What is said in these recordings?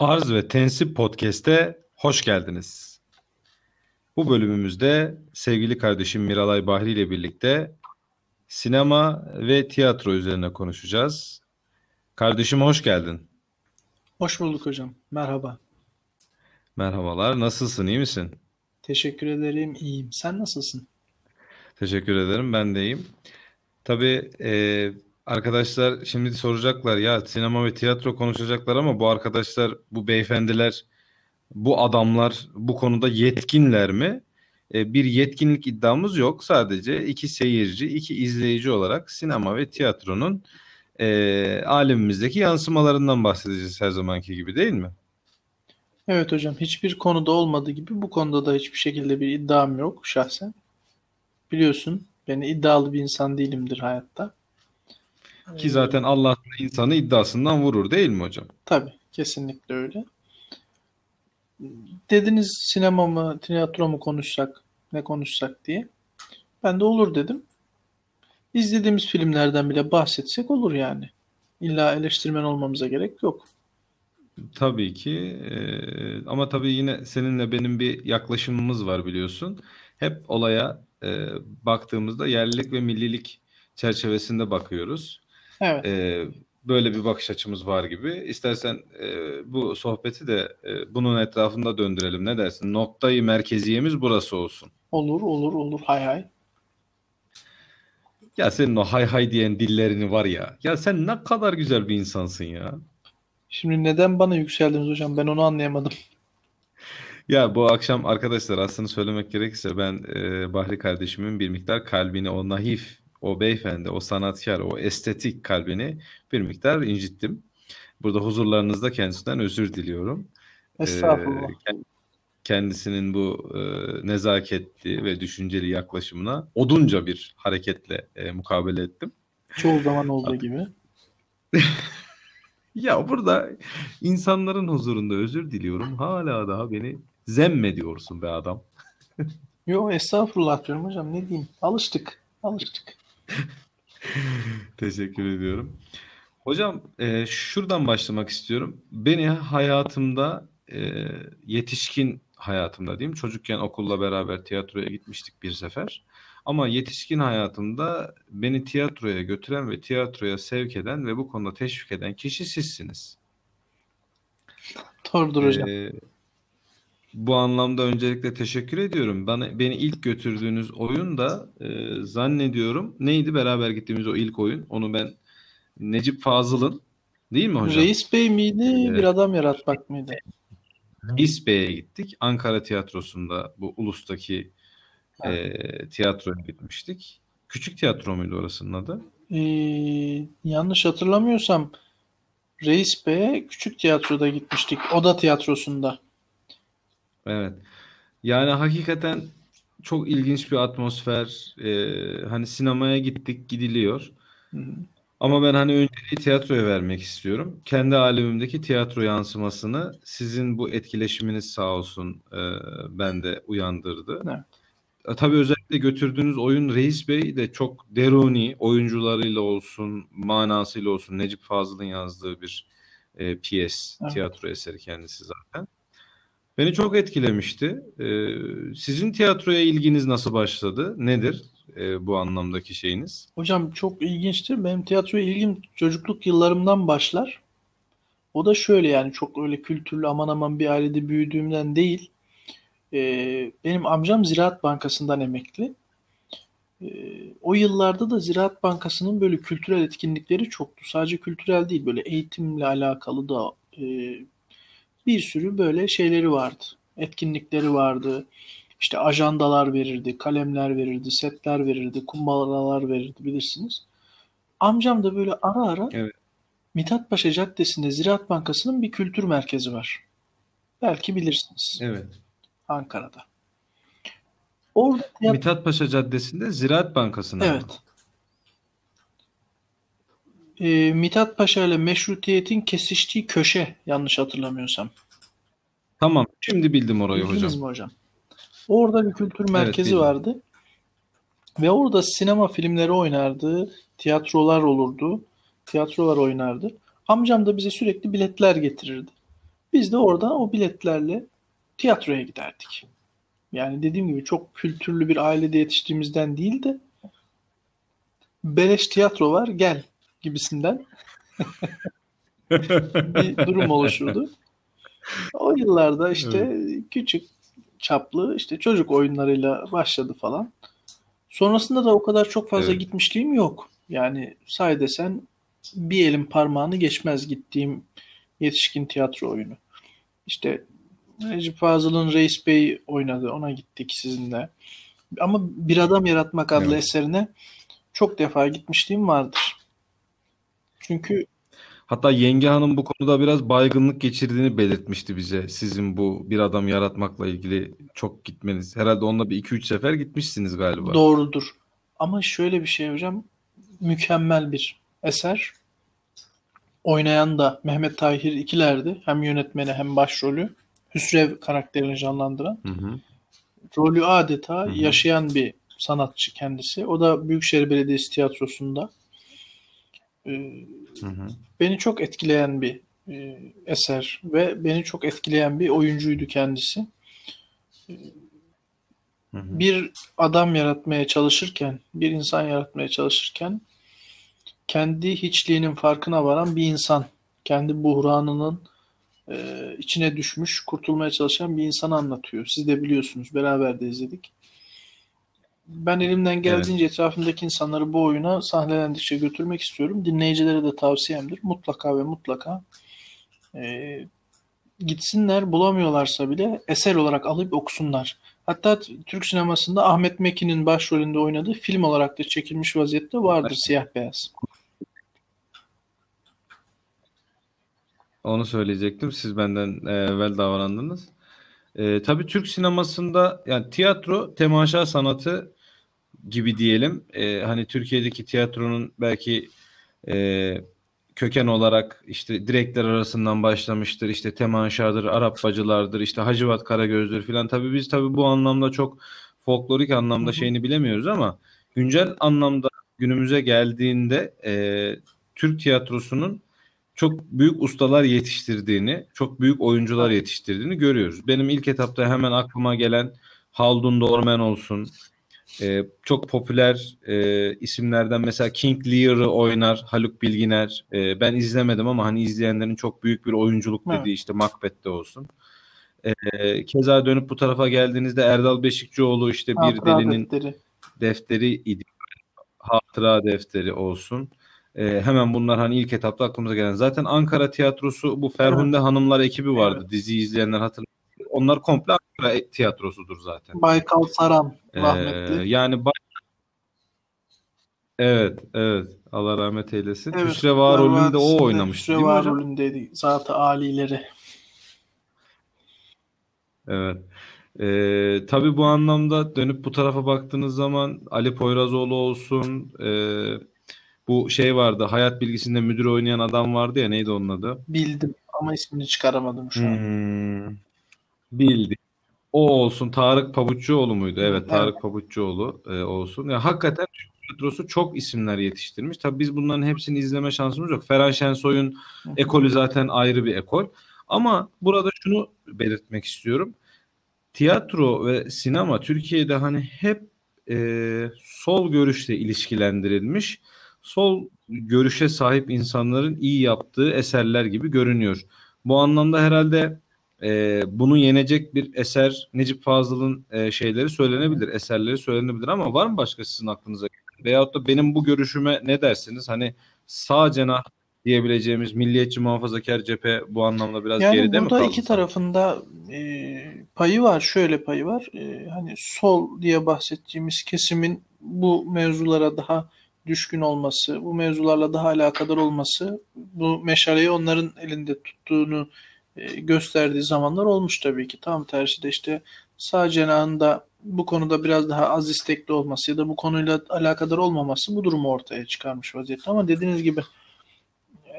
Arz ve Tensip Podcast'e hoş geldiniz. Bu bölümümüzde sevgili kardeşim Miralay Bahri ile birlikte sinema ve tiyatro üzerine konuşacağız. Kardeşim hoş geldin. Hoş bulduk hocam. Merhaba. Merhabalar. Nasılsın? İyi misin? Teşekkür ederim. İyiyim. Sen nasılsın? Teşekkür ederim. Ben de iyiyim. Tabii e, arkadaşlar şimdi soracaklar ya sinema ve tiyatro konuşacaklar ama bu arkadaşlar, bu beyefendiler, bu adamlar bu konuda yetkinler mi? E, bir yetkinlik iddiamız yok. Sadece iki seyirci, iki izleyici olarak sinema ve tiyatronun e, alemimizdeki yansımalarından bahsedeceğiz her zamanki gibi değil mi? Evet hocam. Hiçbir konuda olmadığı gibi bu konuda da hiçbir şekilde bir iddiam yok şahsen. Biliyorsun ben iddialı bir insan değilimdir hayatta. Ki zaten Allah insanı iddiasından vurur değil mi hocam? Tabii. Kesinlikle öyle. Dediniz sinema mı, tiyatro mu konuşsak, ne konuşsak diye. Ben de olur dedim. İzlediğimiz filmlerden bile bahsetsek olur yani. İlla eleştirmen olmamıza gerek yok. Tabii ki Ee, ama tabii yine seninle benim bir yaklaşımımız var biliyorsun. Hep olaya e, baktığımızda yerlilik ve millilik çerçevesinde bakıyoruz. Evet. Ee, böyle bir bakış açımız var gibi. İstersen e, bu sohbeti de e, bunun etrafında döndürelim. Ne dersin? Noktayı merkeziyemiz burası olsun. Olur, olur, olur. Hay hay. Ya senin o hay hay diyen dillerini var ya. Ya sen ne kadar güzel bir insansın ya. Şimdi neden bana yükseldiniz hocam? Ben onu anlayamadım. Ya bu akşam arkadaşlar aslında söylemek gerekirse ben e, Bahri kardeşimin bir miktar kalbini, o naif, o beyefendi, o sanatkar, o estetik kalbini bir miktar incittim. Burada huzurlarınızda kendisinden özür diliyorum. E, Estağfurullah. kend- kendisinin bu e, nezaketli ve düşünceli yaklaşımına odunca bir hareketle e, mukabele ettim. Çoğu zaman olduğu gibi. Ya burada insanların huzurunda özür diliyorum. Hala daha beni zemmediyorsun be adam. Yo estağfurullah diyorum hocam. Ne diyeyim? Alıştık. Alıştık. Teşekkür ediyorum. Hocam e, şuradan başlamak istiyorum. Beni hayatımda e, yetişkin hayatımda diyeyim. Çocukken okulla beraber tiyatroya gitmiştik bir sefer. Ama yetişkin hayatımda beni tiyatroya götüren ve tiyatroya sevk eden ve bu konuda teşvik eden kişi sizsiniz. Doğrudur hocam. E, bu anlamda öncelikle teşekkür ediyorum. Bana, beni ilk götürdüğünüz oyun da e, zannediyorum neydi beraber gittiğimiz o ilk oyun? Onu ben Necip Fazıl'ın değil mi hocam? Reis Bey miydi? Evet. Bir adam yaratmak mıydı? Reis Bey'e gittik. Ankara Tiyatrosu'nda bu Ulus'taki e, tiyatroya gitmiştik. Küçük tiyatro muydu orasının adı? Ee, yanlış hatırlamıyorsam Reis Bey'e küçük tiyatroda gitmiştik. Oda tiyatrosunda. Evet. Yani hakikaten çok ilginç bir atmosfer. E, hani sinemaya gittik, gidiliyor. Hı hı. Ama ben hani önceliği tiyatroya vermek istiyorum. Kendi alemimdeki tiyatro yansımasını sizin bu etkileşiminiz sağ olsun e, bende uyandırdı. Evet. E, tabii özellikle götürdüğünüz oyun Reis Bey de çok deruni oyuncularıyla olsun, manasıyla olsun Necip Fazıl'ın yazdığı bir e, piyes, Evet. tiyatro eseri kendisi zaten. Beni çok etkilemişti. E, sizin tiyatroya ilginiz nasıl başladı? Nedir e, bu anlamdaki şeyiniz? Hocam çok ilginçtir. Benim tiyatroya ilgim çocukluk yıllarımdan başlar. O da şöyle yani çok öyle kültürlü aman aman bir ailede büyüdüğümden değil. Ee, benim amcam Ziraat Bankası'ndan emekli. Ee, o yıllarda da Ziraat Bankası'nın böyle kültürel etkinlikleri çoktu. Sadece kültürel değil böyle eğitimle alakalı da e, bir sürü böyle şeyleri vardı. Etkinlikleri vardı. İşte ajandalar verirdi, kalemler verirdi, setler verirdi, kumbaralar verirdi bilirsiniz. Amcam da böyle ara ara Evet. Mithatpaşa Caddesi'nde Ziraat Bankası'nın bir kültür merkezi var. Belki bilirsiniz Evet. Ankara'da. Orada tiyatro... Mithat Paşa Caddesi'nde Ziraat Bankası'na mı? Evet. Ee, Mithat Paşa ile Meşrutiyet'in kesiştiği köşe yanlış hatırlamıyorsam. Tamam. Şimdi bildim orayı Bildiniz hocam. mi hocam? Orada bir kültür merkezi bildim. vardı. Ve orada sinema filmleri oynardı, tiyatrolar olurdu, tiyatrolar oynardı. Amcam da bize sürekli biletler getirirdi. Biz de oradan o biletlerle tiyatroya giderdik. Yani dediğim gibi çok kültürlü bir ailede yetiştiğimizden değil de beleş tiyatro var gel gibisinden bir durum oluşurdu. O yıllarda işte küçük çaplı işte çocuk oyunlarıyla başladı falan. Sonrasında da o kadar çok fazla Evet. gitmişliğim yok. Yani say desen bir elin parmağını geçmez gittiğim yetişkin tiyatro oyunu. İşte Necip Fazıl'ın Reis Bey oynadı. Ona gittik sizinle. Ama Bir Adam Yaratmak adlı Evet. eserine çok defa gitmişliğim vardır. Çünkü Hatta Yenge Hanım bu konuda biraz baygınlık geçirdiğini belirtmişti bize. Sizin bu bir adam yaratmakla ilgili çok gitmeniz. Herhalde onunla bir iki üç sefer gitmişsiniz galiba. doğrudur. Ama şöyle bir şey hocam. Mükemmel bir eser. Oynayan da Mehmet Tahir İkiler'di. Hem yönetmeni hem başrolü. Hüsrev karakterini canlandıran. Hı hı. Rolü adeta Hı hı. yaşayan bir sanatçı kendisi. O da Büyükşehir Belediyesi tiyatrosunda. Ee, Hı hı. beni çok etkileyen bir e, eser ve beni çok etkileyen bir oyuncuydu kendisi. Hı hı. Bir adam yaratmaya çalışırken, bir insan yaratmaya çalışırken kendi hiçliğinin farkına varan bir insan, kendi buhranının e, içine düşmüş, kurtulmaya çalışan bir insanı anlatıyor. Siz de biliyorsunuz, beraber de izledik. Ben elimden geldiğince etrafımdaki insanları bu oyuna sahnelendikçe götürmek istiyorum. Dinleyicilere de tavsiyemdir. Mutlaka ve mutlaka e, gitsinler bulamıyorlarsa bile eser olarak alıp okusunlar. Hatta Türk sinemasında Ahmet Mekin'in başrolünde oynadığı film olarak da çekilmiş vaziyette vardır siyah beyaz. Onu söyleyecektim. Siz benden e, evvel davrandınız. E, tabii Türk sinemasında yani tiyatro temaşa sanatı gibi diyelim. E, hani Türkiye'deki tiyatronun belki e, köken olarak işte direkler arasından başlamıştır. İşte temaşadır, Arap bacılardır, işte Hacivat Karagöz'dür filan. Tabii biz tabii bu anlamda çok folklorik anlamda şeyini bilemiyoruz ama güncel anlamda günümüze geldiğinde e, Türk tiyatrosunun çok büyük ustalar yetiştirdiğini, çok büyük oyuncular yetiştirdiğini görüyoruz. Benim ilk etapta hemen aklıma gelen Haldun Dorman olsun. Ee, çok popüler e, isimlerden mesela King Lear'ı oynar Haluk Bilginer. Ee, ben izlemedim ama hani izleyenlerin çok büyük bir oyunculuk Evet. dediği işte Macbeth'te olsun. Ee, keza dönüp bu tarafa geldiğinizde Erdal Beşikçioğlu işte bir Hatıra delinin defteri. defteri idi. Hatıra defteri olsun. Ee, hemen bunlar hani ilk etapta aklımıza gelen. Zaten Ankara Tiyatrosu bu Ferhunde Hanımlar ekibi vardı. Diziyi izleyenler hatırlar. Onlar komple Ankara tiyatrosudur zaten. Baykal Saran Ee, rahmetli. yani ba- evet, evet. Allah rahmet eylesin. Evet, Hüsreva Kurtlar rolünde o oynamıştı değil mi hocam? rolündeydi. Zat-ı alileri. Evet. Ee, tabii bu anlamda dönüp bu tarafa baktığınız zaman Ali Poyrazoğlu olsun, ee, bu şey vardı, Hayat Bilgisi'nde müdür oynayan adam vardı ya, neydi onun adı? Bildim ama ismini çıkaramadım şu an. Hmm, bildi. O olsun, Tarık Pabuççuoğlu muydu? Evet, Evet. Tarık Pabuççuoğlu e, olsun. Ya hakikaten Türk tiyatrosu çok isimler yetiştirmiş. Tabii biz bunların hepsini izleme şansımız yok. Ferhan Şensoy'un ekolü zaten ayrı bir ekol. Ama burada şunu belirtmek istiyorum. Tiyatro ve sinema Türkiye'de hani hep e, sol görüşle ilişkilendirilmiş. Sol görüşe sahip insanların iyi yaptığı eserler gibi görünüyor. Bu anlamda herhalde e, bunu yenecek bir eser Necip Fazıl'ın e, şeyleri söylenebilir, eserleri söylenebilir ama var mı başka sizin aklınıza? Veyahut da benim bu görüşüme ne dersiniz? Hani sağ cenah diyebileceğimiz milliyetçi muhafazakar cephe bu anlamda biraz Yani geride mi burada kaldı iki sanki? tarafında e, payı var. Şöyle payı var. E, hani sol diye bahsettiğimiz kesimin bu mevzulara daha düşkün olması, bu mevzularla daha alakadar olması, bu meşaleyi onların elinde tuttuğunu gösterdiği zamanlar olmuş tabii ki. Tam tersi de işte sağ cenahın da bu konuda biraz daha az istekli olması ya da bu konuyla alakadar olmaması bu durumu ortaya çıkarmış vaziyette. Ama dediğiniz gibi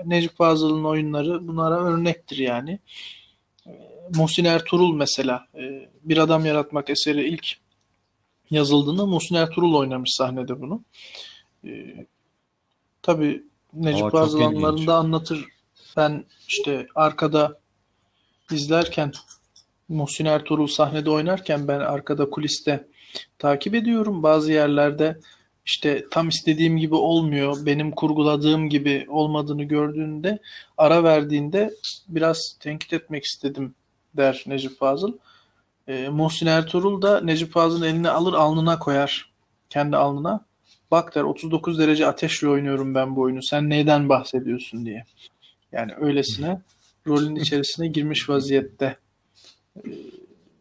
Necip Fazıl'ın oyunları bunlara örnektir yani. E, Muhsin Ertuğrul mesela e, Bir Adam Yaratmak eseri ilk yazıldığında Muhsin Ertuğrul oynamış sahnede bunu. E, tabii Necip Fazıl ilginç. anılarında anlatır. Ben işte arkada izlerken Muhsin Ertuğrul sahnede oynarken ben arkada kuliste takip ediyorum. Bazı yerlerde işte tam istediğim gibi olmuyor, benim kurguladığım gibi olmadığını gördüğünde ara verdiğinde biraz tenkit etmek istedim der Necip Fazıl. E, Muhsin Ertuğrul da Necip Fazıl'ın eline alır alnına koyar. Kendi alnına. Bak der 39 derece ateşle oynuyorum ben bu oyunu. Sen neyden bahsediyorsun diye. Yani öylesine rolün içerisine girmiş vaziyette e,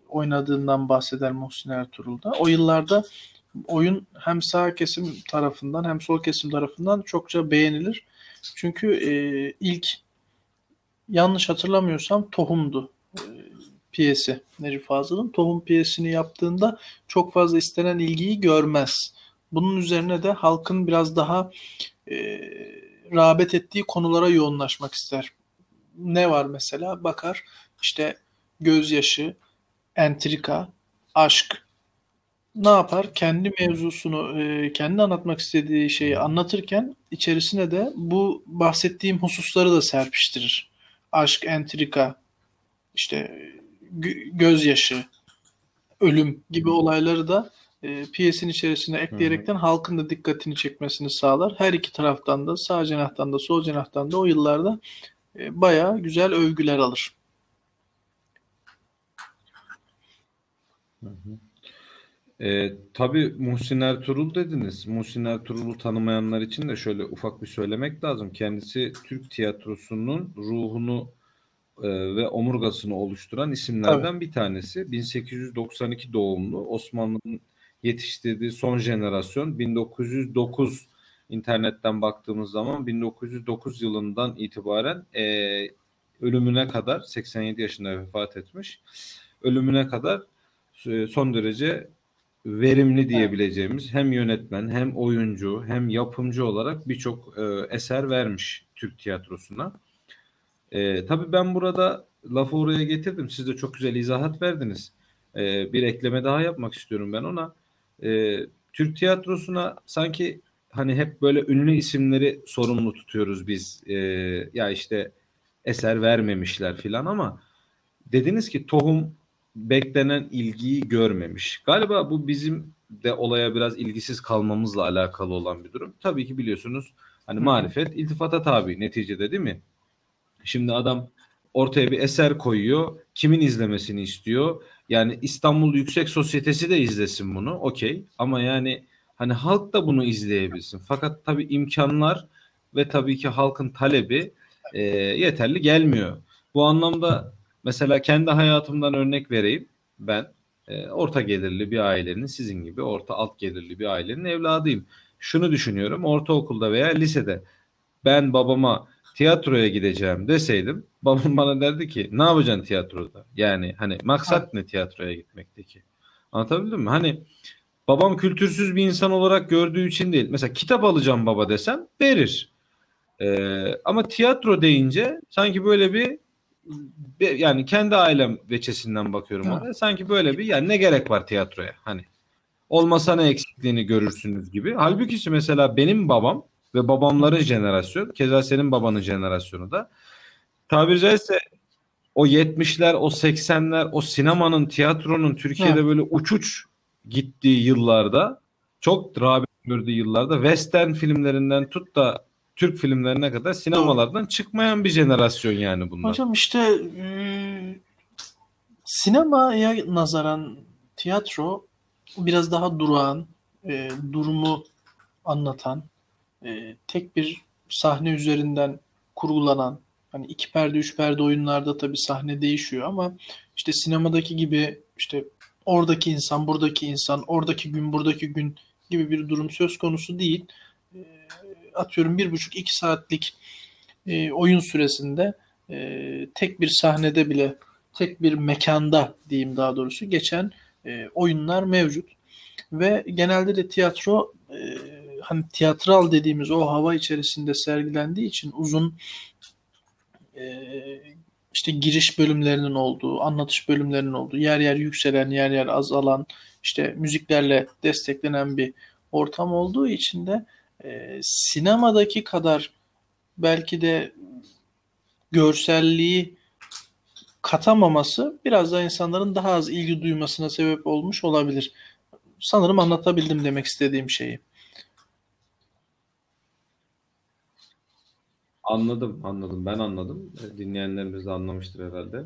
oynadığından bahseder Muhsin Ertuğrul. O yıllarda oyun hem sağ kesim tarafından hem sol kesim tarafından çokça beğenilir. Çünkü e, ilk yanlış hatırlamıyorsam Tohum'du e, piyesi Necip Fazıl'ın. Tohum piyesini yaptığında çok fazla istenen ilgiyi görmez. Bunun üzerine de halkın biraz daha e, rağbet ettiği konulara yoğunlaşmak ister. Ne var mesela? Bakar işte gözyaşı, entrika, aşk. Ne yapar? Kendi mevzusunu, e, kendi anlatmak istediği şeyi anlatırken içerisine de bu bahsettiğim hususları da serpiştirir. Aşk, entrika, işte gözyaşı, ölüm gibi olayları da e, piyesin içerisine ekleyerekten halkın da dikkatini çekmesini sağlar. Her iki taraftan da sağ cenahtan da sol cenahtan da o yıllarda e, bayağı güzel övgüler alır. Hı hı. E, tabii Muhsin Ertuğrul dediniz. Muhsin Ertuğrul'u tanımayanlar için de şöyle ufak bir söylemek lazım. Kendisi Türk tiyatrosunun ruhunu e, ve omurgasını oluşturan isimlerden Tabii. bir tanesi. 1892 doğumlu Osmanlı'nın yetiştirdiği son jenerasyon 1909 internetten baktığımız zaman 1909 yılından itibaren e, ölümüne kadar 87 yaşında vefat etmiş. Ölümüne kadar e, son derece verimli diyebileceğimiz hem yönetmen hem oyuncu hem yapımcı olarak birçok e, eser vermiş Türk tiyatrosuna. E, tabii ben burada lafı oraya getirdim. Siz de çok güzel izahat verdiniz. E, bir ekleme daha yapmak istiyorum ben ona. E, Türk tiyatrosuna sanki hani hep böyle ünlü isimleri sorumlu tutuyoruz biz. E, ya işte eser vermemişler filan ama dediniz ki tohum beklenen ilgiyi görmemiş. Galiba bu bizim de olaya biraz ilgisiz kalmamızla alakalı olan bir durum. Tabii ki biliyorsunuz hani marifet iltifata tabi neticede değil mi? Şimdi adam ortaya bir eser koyuyor. Kimin izlemesini istiyor? Yani İstanbul Yüksek Sosyetesi de izlesin bunu. Okey. Ama yani hani halk da bunu izleyebilsin. Fakat tabii imkanlar ve tabii ki halkın talebi e, yeterli gelmiyor. Bu anlamda mesela kendi hayatımdan örnek vereyim. Ben e, orta gelirli bir ailenin sizin gibi orta alt gelirli bir ailenin evladıyım. Şunu düşünüyorum. Ortaokulda veya lisede ben babama tiyatroya gideceğim deseydim babam bana derdi ki ne yapacaksın tiyatroda? Yani hani maksat ne tiyatroya gitmekteki? Anlatabildim mi? Hani babam kültürsüz bir insan olarak gördüğü için değil. Mesela kitap alacağım baba desem verir. Ee, ama tiyatro deyince sanki böyle bir yani kendi ailem veçesinden bakıyorum ona. Sanki böyle bir yani ne gerek var tiyatroya? Hani olmasa ne eksikliğini görürsünüz gibi. Halbuki mesela benim babam ve babamların jenerasyon, keza senin babanın jenerasyonu da tabiri caizse o 70'ler, o 80'ler, o sinemanın, tiyatronun Türkiye'de böyle uç uç gittiği yıllarda, çok rağbet gördüğü yıllarda western filmlerinden tut da Türk filmlerine kadar sinemalardan Doğru. çıkmayan bir jenerasyon yani bunlar. Hocam işte e, sinemaya nazaran tiyatro biraz daha durağan, e, durumu anlatan, e, tek bir sahne üzerinden kurgulanan hani iki perde üç perde oyunlarda tabii sahne değişiyor ama işte sinemadaki gibi işte oradaki insan buradaki insan oradaki gün buradaki gün gibi bir durum söz konusu değil. E, atıyorum bir buçuk iki saatlik e, oyun süresinde e, tek bir sahnede bile tek bir mekanda diyeyim daha doğrusu geçen e, oyunlar mevcut. Ve genelde de tiyatro e, hani tiyatral dediğimiz o hava içerisinde sergilendiği için uzun e, işte giriş bölümlerinin olduğu, anlatış bölümlerinin olduğu, yer yer yükselen, yer yer azalan, işte müziklerle desteklenen bir ortam olduğu için de e, sinemadaki kadar belki de görselliği katamaması biraz daha insanların daha az ilgi duymasına sebep olmuş olabilir. Sanırım anlatabildim demek istediğim şeyi. Anladım, anladım. Ben anladım. E, Dinleyenlerimiz de anlamıştır herhalde.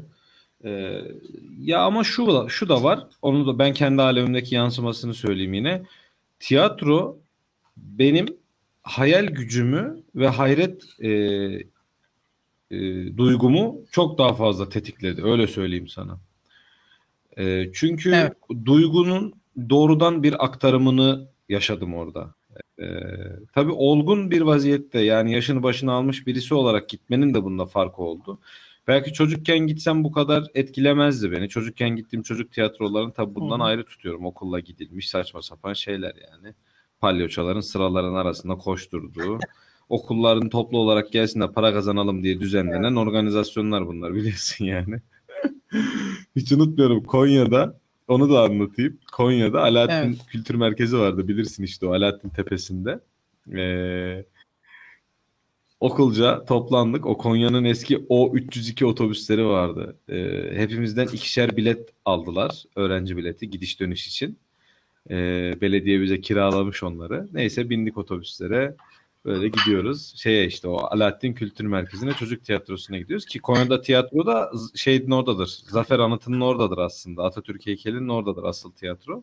Ee, ya ama şu da, şu da var. Onu da ben kendi alemimdeki yansımasını söyleyeyim yine. Tiyatro benim hayal gücümü ve hayret e, e, duygumu çok daha fazla tetikledi. Öyle söyleyeyim sana. E, çünkü Evet. duygunun doğrudan bir aktarımını yaşadım orada. E, tabii olgun bir vaziyette yani yaşını başına almış birisi olarak gitmenin de bunda farkı oldu. Belki çocukken gitsem bu kadar etkilemezdi beni. Çocukken gittiğim çocuk tiyatrolarını tabii bundan Hı ayrı tutuyorum. Okulla gidilmiş saçma sapan şeyler yani. Palyaçoların sıraların arasında koşturduğu, okulların toplu olarak gelsin de para kazanalım diye düzenlenen organizasyonlar bunlar biliyorsun yani. Hiç unutmuyorum Konya'da onu da anlatayım. Konya'da Alaaddin Evet. Kültür Merkezi vardı bilirsin işte o Alaaddin Tepesi'nde. Ee, okulca toplandık. O Konya'nın eski O302 otobüsleri vardı. Ee, hepimizden ikişer bilet aldılar. Öğrenci bileti gidiş dönüş için. Ee, belediye bize kiralamış onları. Neyse bindik otobüslere. Böyle gidiyoruz. Şeye işte o Alaaddin Kültür Merkezi'ne çocuk tiyatrosuna gidiyoruz ki Konya'da tiyatro da şeyin oradadır. Zafer Anıtı'nın oradadır aslında. Atatürk heykelinin oradadır asıl tiyatro.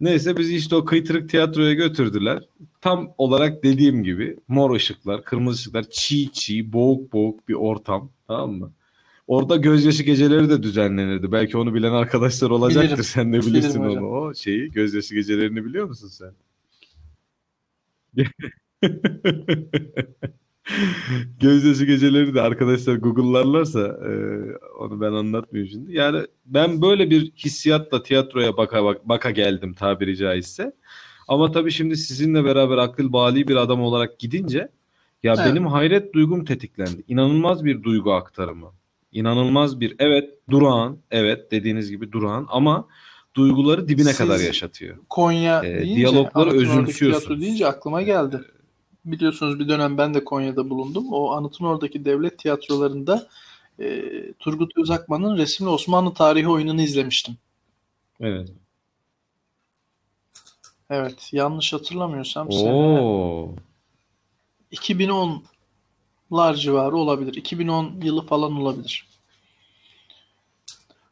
Neyse bizi işte o kıytırık tiyatroya götürdüler. Tam olarak dediğim gibi mor ışıklar, kırmızı ışıklar, çiğ çiğ, boğuk boğuk bir ortam. Tamam mı? Orada gözyaşı geceleri de düzenlenirdi. Belki onu bilen arkadaşlar olacaktır. Bilirim. Sen de bilirsin Bilirim hocam. onu. O şeyi, gözyaşı gecelerini biliyor musun sen? Gözyaşı geceleri de arkadaşlar Google'larlarsa e, onu ben anlatmayayım şimdi. Yani ben böyle bir hissiyatla tiyatroya baka bak- baka geldim tabiri caizse. Ama tabii şimdi sizinle beraber akıl bali bir adam olarak gidince ya Evet. benim hayret duygum tetiklendi. İnanılmaz bir duygu aktarımı. İnanılmaz bir evet durağan, evet dediğiniz gibi durağan ama duyguları dibine Siz kadar yaşatıyor. Konya E, deyince, diyalogları özümsüyorsun. tiyatro deyince aklıma geldi. Biliyorsunuz bir dönem ben de Konya'da bulundum. O Anıt'ın oradaki devlet tiyatrolarında e, Turgut Özakman'ın resimli Osmanlı tarihi oyununu izlemiştim. Evet. Evet, yanlış hatırlamıyorsam sene Oo. 2010'lar civarı olabilir. 2010 yılı falan olabilir.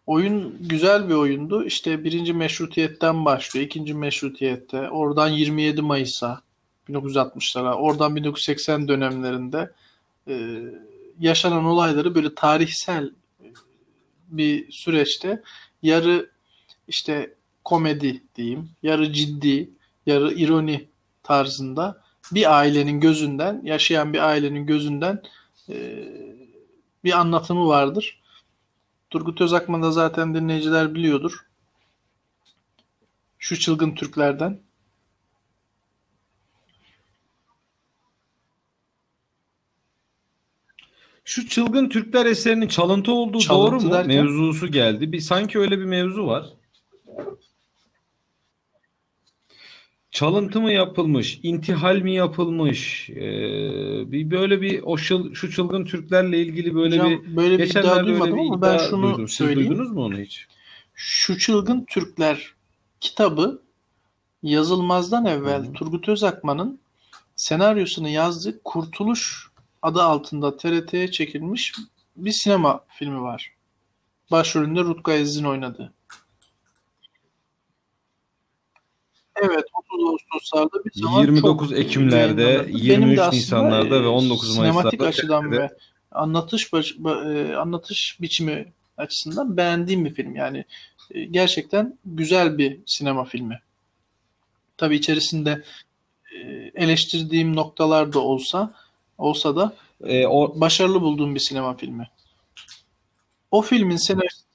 Oyun güzel bir oyundu. İşte birinci meşrutiyetten başlıyor. ikinci meşrutiyette. Oradan 27 Mayıs'a 1960'lara. Oradan 1980 dönemlerinde e, yaşanan olayları böyle tarihsel bir süreçte yarı işte komedi diyeyim, yarı ciddi, yarı ironi tarzında bir ailenin gözünden, yaşayan bir ailenin gözünden e, bir anlatımı vardır. Turgut Özakman da zaten dinleyiciler biliyordur. Şu çılgın Türklerden. Şu çılgın Türkler eserinin çalıntı olduğu Çalıntı doğru mu? derken? Mevzusu geldi. Bir sanki öyle bir mevzu var. Çalıntı mı yapılmış, intihal mi yapılmış? Ee, bir böyle bir o şıl- şu çılgın Türklerle ilgili böyle Hocam, bir böyle bir iddia duymadım bir ama ben şunu duydum. Siz söyleyeyim. duydunuz mu onu hiç? Şu Çılgın Türkler kitabı yazılmazdan evvel hı. Turgut Özakman'ın senaryosunu yazdığı Kurtuluş adı altında TRT'ye çekilmiş bir sinema filmi var. Başrolünde Rutkay Aziz'in oynadığı. Evet, 30 Ağustos'larda bir zaman 29 çok Ekimlerde, yayınlanırdı. 23 Benim de aslında, Nisanlarda ve 19 sinematik Mayıs'larda açıdan TRT'de ve anlatış baş- ba- e, anlatış biçimi açısından beğendiğim bir film. Yani e, gerçekten güzel bir sinema filmi. Tabii içerisinde e, eleştirdiğim noktalar da olsa olsa da e, o başarılı bulduğum bir sinema filmi. O filmin senaristi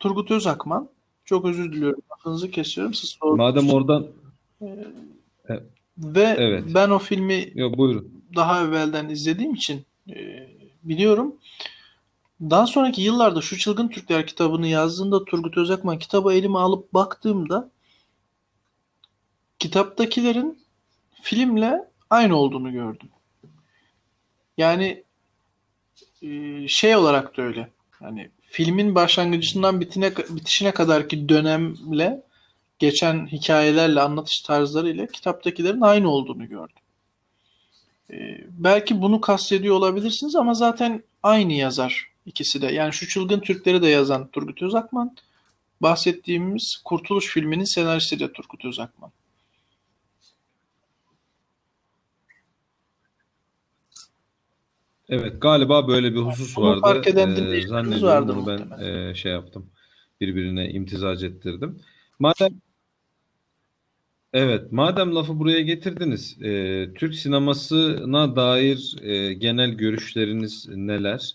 Turgut Özakman. Çok özür diliyorum. Lafınızı kesiyorum. Siz sordunuz. madem oradan Ve Evet. ben o filmi yok buyurun. daha evvelden izlediğim için e, biliyorum. Daha sonraki yıllarda şu Çılgın Türkler kitabını yazdığında Turgut Özakman kitabı elime alıp baktığımda kitaptakilerin filmle aynı olduğunu gördüm. Yani e, şey olarak da öyle. Yani filmin başlangıcından bitine, bitişine kadarki dönemle geçen hikayelerle, anlatış tarzlarıyla kitaptakilerin aynı olduğunu gördüm. Ee, belki bunu kastediyor olabilirsiniz ama zaten aynı yazar ikisi de. Yani şu Çılgın Türkleri de yazan Turgut Özakman, bahsettiğimiz Kurtuluş filminin senaristi de Turgut Özakman. Evet, galiba böyle bir husus Bunu vardı. fark eden Ee, zannediyorum vardır bunu ben muhtemelen. e, şey yaptım. Birbirine imtizac ettirdim. Madem evet, madem lafı buraya getirdiniz, e, Türk sinemasına dair e, genel görüşleriniz neler?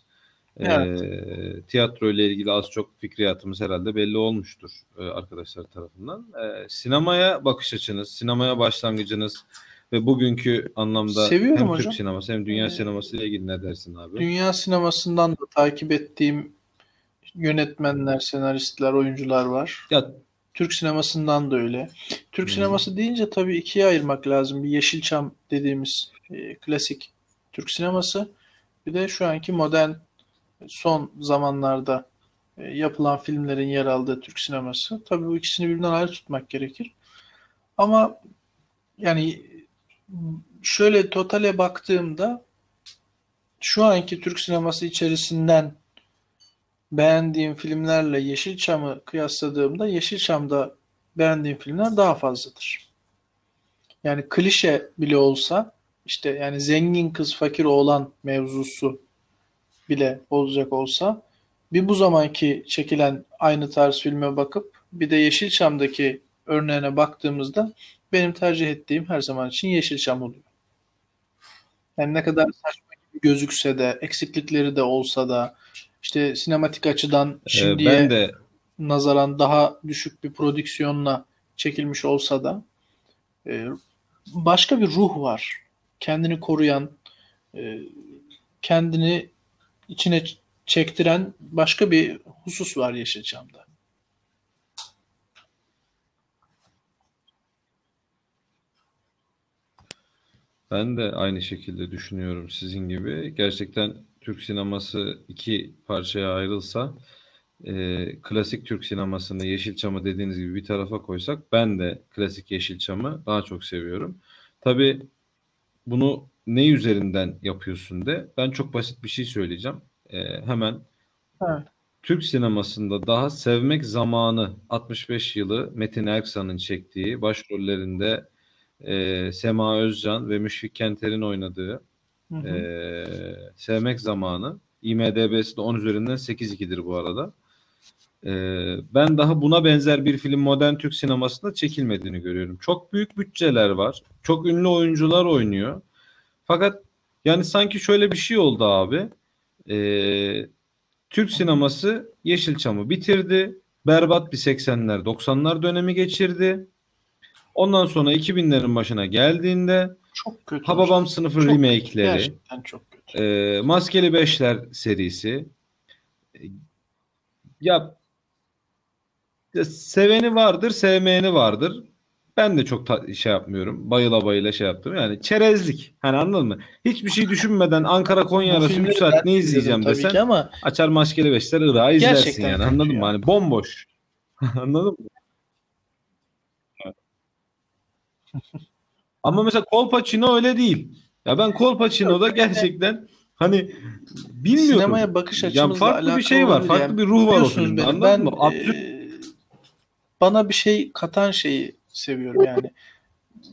E, Evet. tiyatro ile ilgili az çok fikriyatımız herhalde belli olmuştur e, arkadaşlar tarafından. E, sinemaya bakış açınız, sinemaya başlangıcınız ve bugünkü anlamda Seviyorum hem hocam. Türk sineması hem dünya Ee, sineması ile ilgili ne dersin abi? Dünya sinemasından da takip ettiğim yönetmenler, senaristler, oyuncular var. Ya Türk sinemasından da öyle. Türk hı. sineması deyince tabii ikiye ayırmak lazım. Bir Yeşilçam dediğimiz e, klasik Türk sineması. Bir de şu anki modern son zamanlarda e, yapılan filmlerin yer aldığı Türk sineması. Tabii bu ikisini birbirinden ayrı tutmak gerekir. Ama yani şöyle totale baktığımda şu anki Türk sineması içerisinden beğendiğim filmlerle Yeşilçam'ı kıyasladığımda Yeşilçam'da beğendiğim filmler daha fazladır. Yani klişe bile olsa işte yani zengin kız fakir oğlan mevzusu bile olacak olsa bir bu zamanki çekilen aynı tarz filme bakıp bir de Yeşilçam'daki örneğine baktığımızda benim tercih ettiğim her zaman için Yeşilçam oluyor. Yani ne kadar saçma gibi gözükse de, eksiklikleri de olsa da, işte sinematik açıdan e, ben şimdiye de nazaran daha düşük bir prodüksiyonla çekilmiş olsa da e, başka bir ruh var. Kendini koruyan, e, kendini içine çektiren başka bir husus var Yeşilçam'da. Ben de aynı şekilde düşünüyorum sizin gibi. Gerçekten Türk sineması iki parçaya ayrılsa e, klasik Türk sinemasını Yeşilçam'ı dediğiniz gibi bir tarafa koysak ben de klasik Yeşilçam'ı daha çok seviyorum. Tabii bunu ne üzerinden yapıyorsun de ben çok basit bir şey söyleyeceğim. E, hemen Evet. Türk sinemasında daha sevmek zamanı 65 yılı Metin Erksan'ın çektiği başrollerinde e, Sema Özcan ve Müşfik Kenter'in oynadığı Hı hı. e, Sevmek Zamanı IMDb'si de 10 üzerinden 8.2'dir bu arada. E, ben daha buna benzer bir film modern Türk sinemasında çekilmediğini görüyorum. Çok büyük bütçeler var. Çok ünlü oyuncular oynuyor. Fakat yani sanki şöyle bir şey oldu abi. E, Türk sineması Yeşilçam'ı bitirdi. Berbat bir 80'ler 90'lar dönemi geçirdi. Ondan sonra 2000'lerin başına geldiğinde Çok kötü. Hababam sınıfı Çok kötü. remake'leri, Gerçekten çok kötü. e, Maskeli Beşler serisi. E, Ya, seveni vardır, sevmeyeni vardır. Ben de çok ta- şey yapmıyorum. Bayıla bayıla şey yaptım. Yani çerezlik. Hani anladın mı? Hiçbir şey düşünmeden Ankara Konya arası 3 filmleri saat ne izleyeceğim desen ama açar Maskeli Beşler Irak'ı izlersin yani. kötü Anladın mı? ya. Hani bomboş. Anladın mı? Ama mesela Kolpaçino öyle değil. Ya ben Kolpaçino'da gerçekten hani bilmiyorum. sinemaya bakış açımızla farklı bir şey var. Farklı Yani bir ruh var o filmde. Anladın ben mı? Absürt. e, bana bir şey katan şeyi seviyorum yani.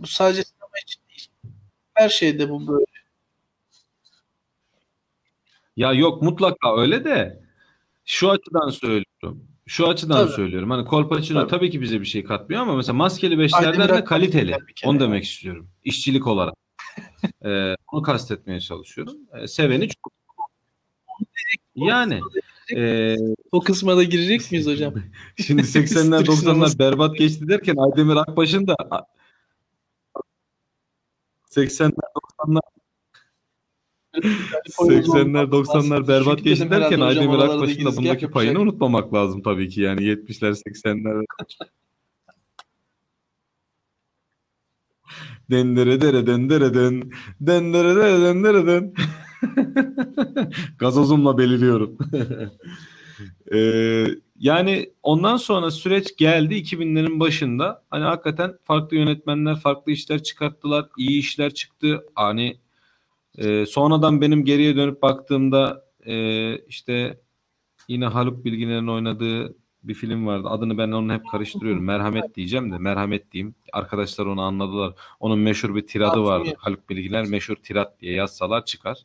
Bu sadece sinema için değil. Her şeyde bu böyle. Ya yok mutlaka öyle de şu açıdan söylüyorum. Şu açıdan Tabii. söylüyorum. Hani Kolpaçino Tabii. tabii ki bize bir şey katmıyor ama mesela Maskeli Beşler'ler de kaliteli. Onu demek istiyorum. İşçilik olarak. Ee, onu kastetmeye çalışıyorum. Ee, seveni çok. Yani ee, O kısma da girecek miyiz hocam? Şimdi 80'ler Türk 90'lar sineması. berbat geçti derken Aydemir Akbaş'ın da 80'ler 90'lar 80'ler 90'lar berbat geçti derken Aydemir Akbaş'ın da bundaki payını unutmamak lazım tabii ki yani 70'ler 80'ler dendere dere dendere den dendere dere dendere den gazozumla beliriyorum. Ee, yani ondan sonra süreç geldi 2000'lerin başında. Hani hakikaten farklı yönetmenler farklı işler çıkarttılar. iyi işler çıktı. Hani e, sonradan benim geriye dönüp baktığımda e, işte yine Haluk Bilginer'in oynadığı bir film vardı. Adını ben onu hep karıştırıyorum. Merhamet diyeceğim de merhamet diyeyim. Arkadaşlar onu anladılar. Onun meşhur bir tiradı vardı. Haluk Bilginer meşhur tirat diye yazsalar çıkar.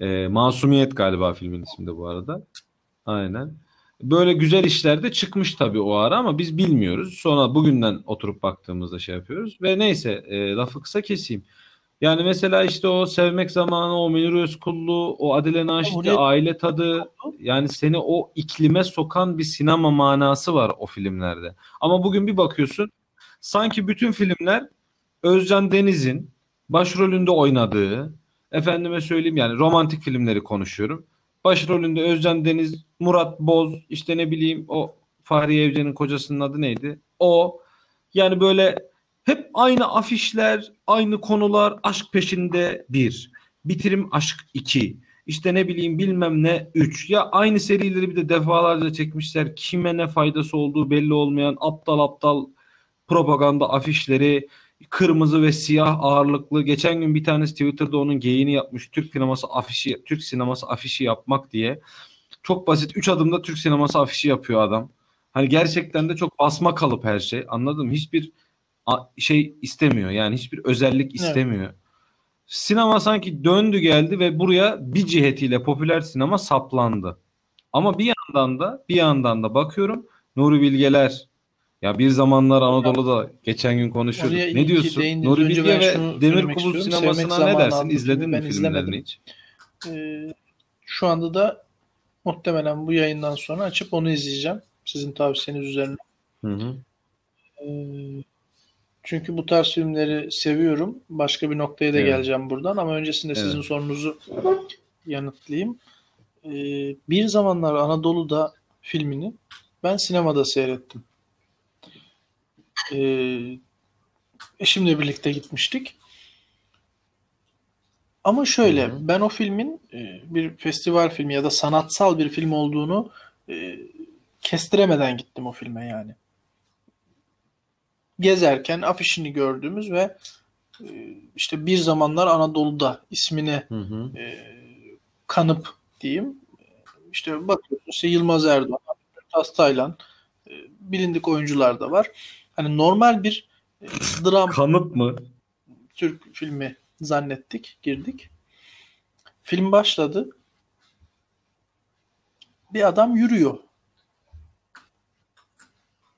E, Masumiyet galiba filmin ismi de bu arada. Aynen. Böyle güzel işler de çıkmış tabii o ara ama biz bilmiyoruz. Sonra bugünden oturup baktığımızda şey yapıyoruz. Ve neyse e, lafı kısa keseyim. Yani mesela işte o Sevmek Zamanı, o Münir Özkullu, o Adile Oraya- Aile Tadı yani seni o iklime sokan bir sinema manası var o filmlerde. Ama bugün bir bakıyorsun sanki bütün filmler Özcan Deniz'in başrolünde oynadığı efendime söyleyeyim yani romantik filmleri konuşuyorum. Başrolünde Özcan Deniz, Murat Boz, işte ne bileyim o Fahriye Evcen'in kocasının adı neydi? O yani böyle hep aynı afişler, aynı konular, aşk peşinde bir, bitirim aşk iki, işte ne bileyim bilmem ne üç. Ya aynı serileri bir de defalarca çekmişler. Kime ne faydası olduğu belli olmayan aptal aptal propaganda afişleri, kırmızı ve siyah ağırlıklı. Geçen gün bir tanesi Twitter'da onun geyini yapmış. Türk sineması afişi, Türk sineması afişi yapmak diye. Çok basit. Üç adımda Türk sineması afişi yapıyor adam. Hani gerçekten de çok basma kalıp her şey. Anladın mı? Hiçbir şey istemiyor. Yani hiçbir özellik istemiyor. Sinema sanki döndü geldi ve buraya bir cihetiyle popüler sinema saplandı. Ama bir yandan da bir yandan da bakıyorum Nuri Bilgeler ya bir zamanlar Anadolu'da geçen gün konuşuyorduk. Oraya Ne diyorsun? Nuri Bilge ve Demir istiyorum. sinemasına Sevmek ne dersin? İzledin mi filmlerini hiç? Ee, şu anda da muhtemelen bu yayından sonra açıp onu izleyeceğim. Sizin tavsiyeniz üzerine. Hı hı. Ee, çünkü bu tarz filmleri seviyorum. Başka bir noktaya da Evet. geleceğim buradan ama öncesinde Evet. sizin sorunuzu yanıtlayayım. Ee, bir zamanlar Anadolu'da filmini ben sinemada seyrettim. Ee, eşimle birlikte gitmiştik. Ama şöyle, Hı hı. ben o filmin e, bir festival filmi ya da sanatsal bir film olduğunu e, kestiremeden gittim o filme yani. Gezerken afişini gördüğümüz ve e, işte bir zamanlar Anadolu'da ismine Hı hı. e, kanıp diyeyim. İşte bakıyorsun işte Yılmaz Erdoğan, Taylan, e, bilindik oyuncular da var. Hani normal bir e, dram Kanıp mı? Türk filmi zannettik, girdik. Film başladı. Bir adam yürüyor.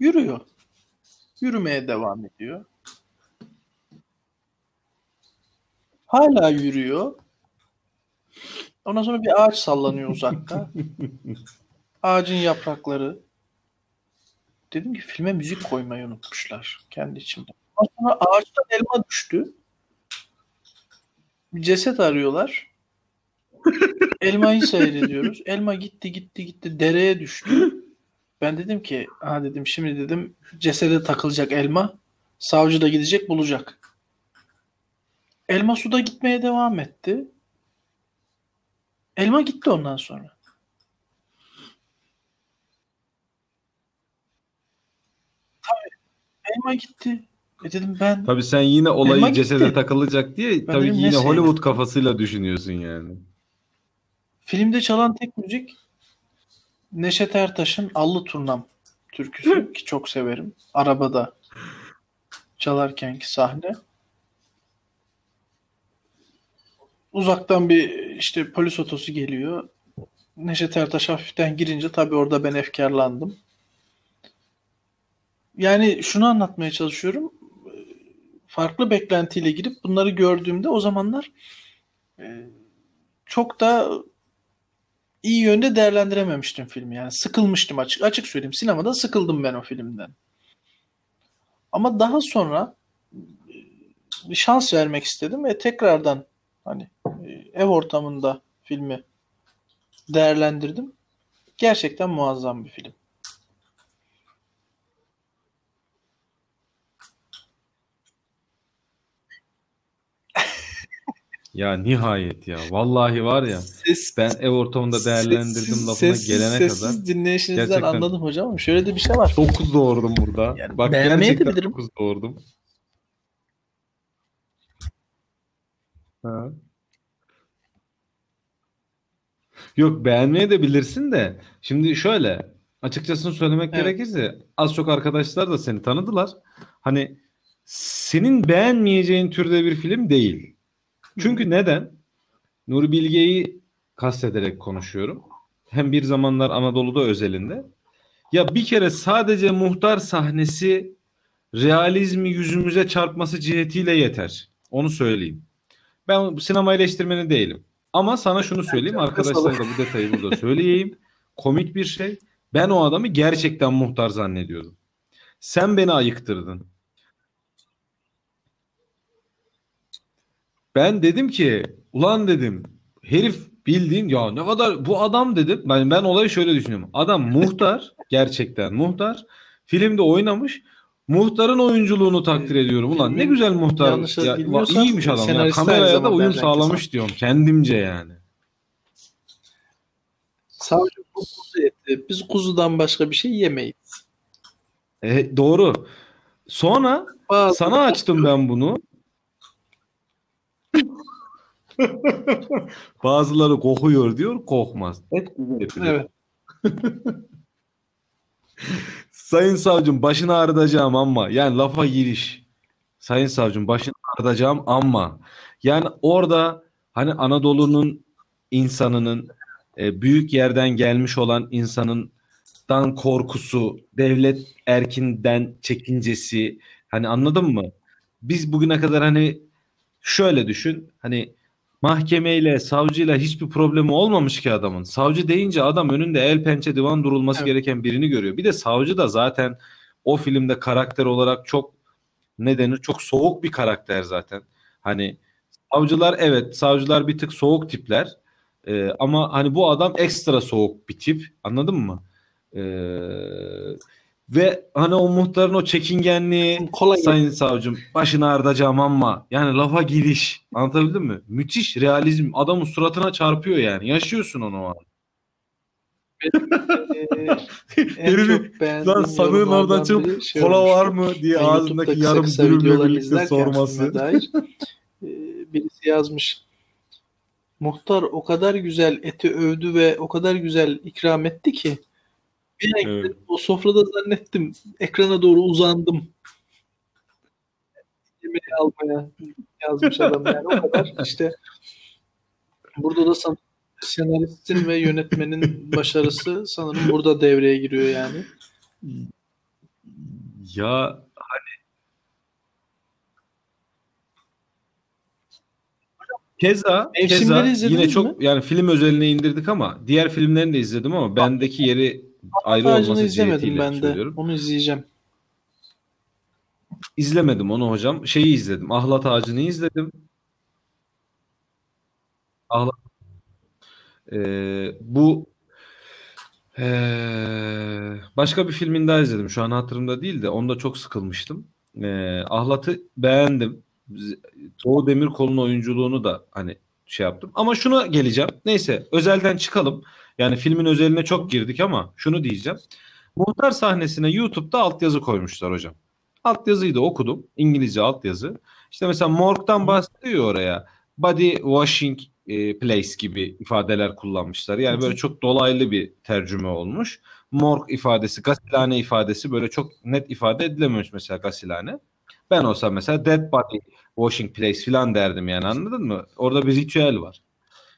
Yürüyor. Yürümeye devam ediyor. Hala yürüyor. Ondan sonra bir ağaç sallanıyor uzakta. Ağacın yaprakları. Dedim ki filme müzik koymayı unutmuşlar kendi içimde. Ondan sonra ağaçtan elma düştü. Bir ceset arıyorlar. Elmayı seyrediyoruz. Elma gitti gitti gitti dereye düştü. Ben dedim ki ha dedim şimdi dedim cesede takılacak elma. Savcı da gidecek bulacak. Elma suda gitmeye devam etti. Elma gitti ondan sonra. Tabii elma gitti. E dedim ben Tabii sen yine olayı Elma gitti. cesede takılacak diye tabii dedim, ki ne yine sevdim? Hollywood kafasıyla düşünüyorsun yani. Filmde çalan tek müzik Neşet Ertaş'ın Allı Turnam türküsü ki çok severim. Arabada çalarkenki sahne. Uzaktan bir işte polis otosu geliyor. Neşet Ertaş hafiften girince tabii orada ben efkarlandım. Yani şunu anlatmaya çalışıyorum. Farklı beklentiyle girip bunları gördüğümde o zamanlar e, çok da iyi yönde değerlendirememiştim filmi. Yani sıkılmıştım açık açık söyleyeyim. Sinemada sıkıldım ben o filmden. Ama daha sonra e, bir şans vermek istedim ve tekrardan hani e, ev ortamında filmi değerlendirdim. Gerçekten muazzam bir film. Ya nihayet ya. Vallahi var ya. Ses, Ben ev ortamında değerlendirdim sessiz, lafına sessiz, gelene sessiz kadar. dinleyişinizden Gerçekten anladım hocam ama şöyle de bir şey var. 9 doğurdum burada. Yani Bak gerçekten bilirim. 9 doğurdum. Ha. Yok beğenmeye de bilirsin de. Şimdi şöyle açıkçası söylemek Evet. gerekirse az çok arkadaşlar da seni tanıdılar. Hani senin beğenmeyeceğin türde bir film değil. Çünkü neden? Nuri Bilge'yi kastederek konuşuyorum. Hem bir zamanlar Anadolu'da özelinde. Ya bir kere sadece muhtar sahnesi realizmi yüzümüze çarpması cihetiyle yeter. Onu söyleyeyim. Ben sinema eleştirmeni değilim. Ama sana şunu söyleyeyim. Arkadaşlara da bu detayı burada söyleyeyim. Komik bir şey. Ben o adamı gerçekten muhtar zannediyordum. Sen beni ayıktırdın. Ben dedim ki ulan dedim herif bildiğin ya ne kadar bu adam dedim. Ben, ben olayı şöyle düşünüyorum. Adam muhtar gerçekten muhtar. Filmde oynamış. Muhtarın oyunculuğunu takdir ediyorum. Ulan ne güzel muhtar. yanlış Ya, bilmiyorsam iyiymiş adam. Ya, senarist kameraya da uyum Ercan sağlamış diyorum. Kendimce yani. Savcı bu kuzu eti. Biz kuzudan başka bir şey yemeyiz. E, doğru. Sonra Bazı sana açtım ben bunu. Bazıları kokuyor diyor, kokmaz. Et etidir. Evet. Sayın savcım başını ağrıtacağım ama yani lafa giriş. Sayın savcım başını ağrıtacağım ama yani orada hani Anadolu'nun insanının e, büyük yerden gelmiş olan insanından korkusu, devlet erkinden çekincesi hani anladın mı? Biz bugüne kadar hani şöyle düşün hani mahkemeyle, savcıyla hiçbir problemi olmamış ki adamın. Savcı deyince adam önünde el pençe divan durulması Evet. gereken birini görüyor. Bir de savcı da zaten o filmde karakter olarak çok ne denir? Çok soğuk bir karakter zaten. Hani savcılar evet, savcılar bir tık soğuk tipler. Ee, ama hani bu adam ekstra soğuk bir tip. Anladın mı? Ee, ve hani o muhtarın o çekingenliği Kolay Sayın savcım başını ağrıtacağım ama yani lafa giriş anlatabildim mi? Müthiş realizm adamın suratına çarpıyor yani. Yaşıyorsun onu o an. Beğendiğim Lan sanığın oradan çıkıp şey kola olmuştu. var mı diye Ben ağzındaki YouTube'daki yarım dürümle birlikte izlerken sorması. dair e, birisi yazmış. Muhtar o kadar güzel eti övdü ve o kadar güzel ikram etti ki bir an Evet. gidip o sofrada zannettim. Ekrana doğru uzandım. Yemeği almaya yazmış adam yani o kadar işte burada da san- senaristin ve yönetmenin başarısı sanırım burada devreye giriyor yani. Ya Keza, Mevsimleri keza izlediniz yine çok mi? yani film özeline indirdik ama diğer filmlerini de izledim ama bendeki yeri ayrı Ağacını olması izlemedim ben de. söylüyorum. Onu izleyeceğim. İzlemedim onu hocam. Şeyi izledim. Ahlat Ağacı'nı izledim. Ahlat Ee, bu ee, başka bir filmin daha izledim. Şu an hatırımda değil de onda çok sıkılmıştım. Ee, Ahlat'ı beğendim. Doğu Demirkol'un oyunculuğunu da hani şey yaptım. Ama şuna geleceğim. Neyse özelden çıkalım. Yani filmin özeline çok girdik ama şunu diyeceğim. Muhtar sahnesine YouTube'da altyazı koymuşlar hocam. Altyazıyı da okudum. İngilizce altyazı. İşte mesela morgdan bahsediyor oraya. Body washing e, place gibi ifadeler kullanmışlar. Yani böyle çok dolaylı bir tercüme olmuş. Morg ifadesi, gasilhane ifadesi böyle çok net ifade edilememiş mesela gasilhane. Ben olsam mesela dead body washing place falan derdim yani anladın mı? Orada bir ritüel var.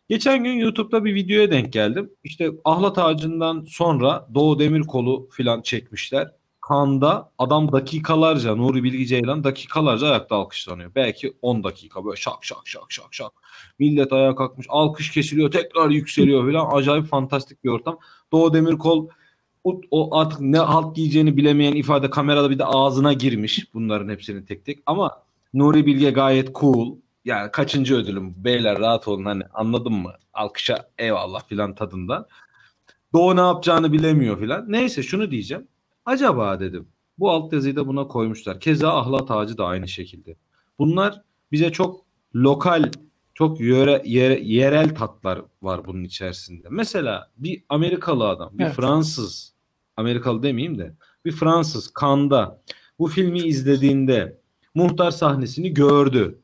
Geçen gün YouTube'da bir videoya denk geldim. İşte ahlat ağacından sonra Doğu Demirkol'u filan çekmişler. Kanda adam dakikalarca Nuri Bilge Ceylan dakikalarca ayakta alkışlanıyor. Belki 10 dakika böyle şak şak şak şak şak. Millet ayağa kalkmış. Alkış kesiliyor. Tekrar yükseliyor filan. Acayip fantastik bir ortam. Doğu Demirkol o, o artık ne halt giyeceğini bilemeyen ifade kamerada bir de ağzına girmiş. Bunların hepsinin tek tek. Ama Nuri Bilge gayet cool. Yani kaçıncı ödülüm? Beyler rahat olun hani anladın mı? Alkışa eyvallah filan tadında. Doğu ne yapacağını bilemiyor filan. Neyse şunu diyeceğim. Acaba dedim. Bu altyazıyı da buna koymuşlar. Keza ahlat ağacı da aynı şekilde. Bunlar bize çok lokal Çok yöre, yere- yerel tatlar var bunun içerisinde. Mesela bir Amerikalı adam, bir Evet. Fransız, Amerikalı demeyeyim de, bir Fransız Cannes'da bu filmi izlediğinde muhtar sahnesini gördü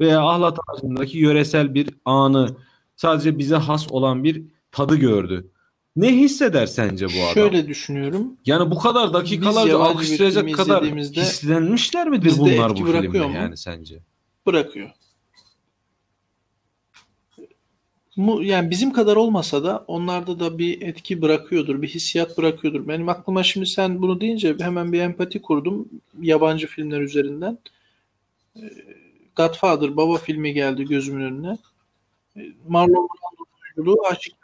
veya Ahlat Ağacı'ndaki yöresel bir anı, sadece bize has olan bir tadı gördü. Ne hisseder sence bu adam? Şöyle düşünüyorum. Yani bu kadar dakikalarca alkışlayacak kadar hislenmişler midir bunlar bu filmde mu? yani sence? Bırakıyor. Yani bizim kadar olmasa da onlarda da bir etki bırakıyordur, bir hissiyat bırakıyordur. Benim aklıma şimdi sen bunu deyince hemen bir empati kurdum yabancı filmler üzerinden. Ee, Godfather Baba filmi geldi gözümün önüne. Ee, Marlon Brando'nun oyunculuğu açık.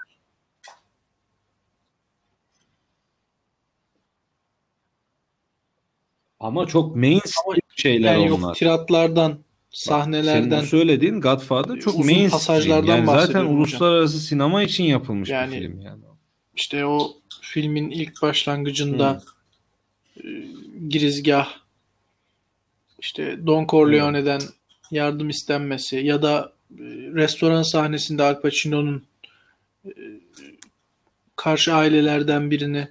Ama çok mainstream şeyler Yani yok onlar. tiratlardan, Bak, sahnelerden senin söylediğin Godfather çok uzun mainstream. pasajlardan Yani zaten bahsediyorum hocam. uluslararası sinema için yapılmış bir Yani film yani. işte o filmin ilk başlangıcında e, girizgah işte Don Corleone'den yardım istenmesi ya da e, restoran sahnesinde Al Pacino'nun e, karşı ailelerden birini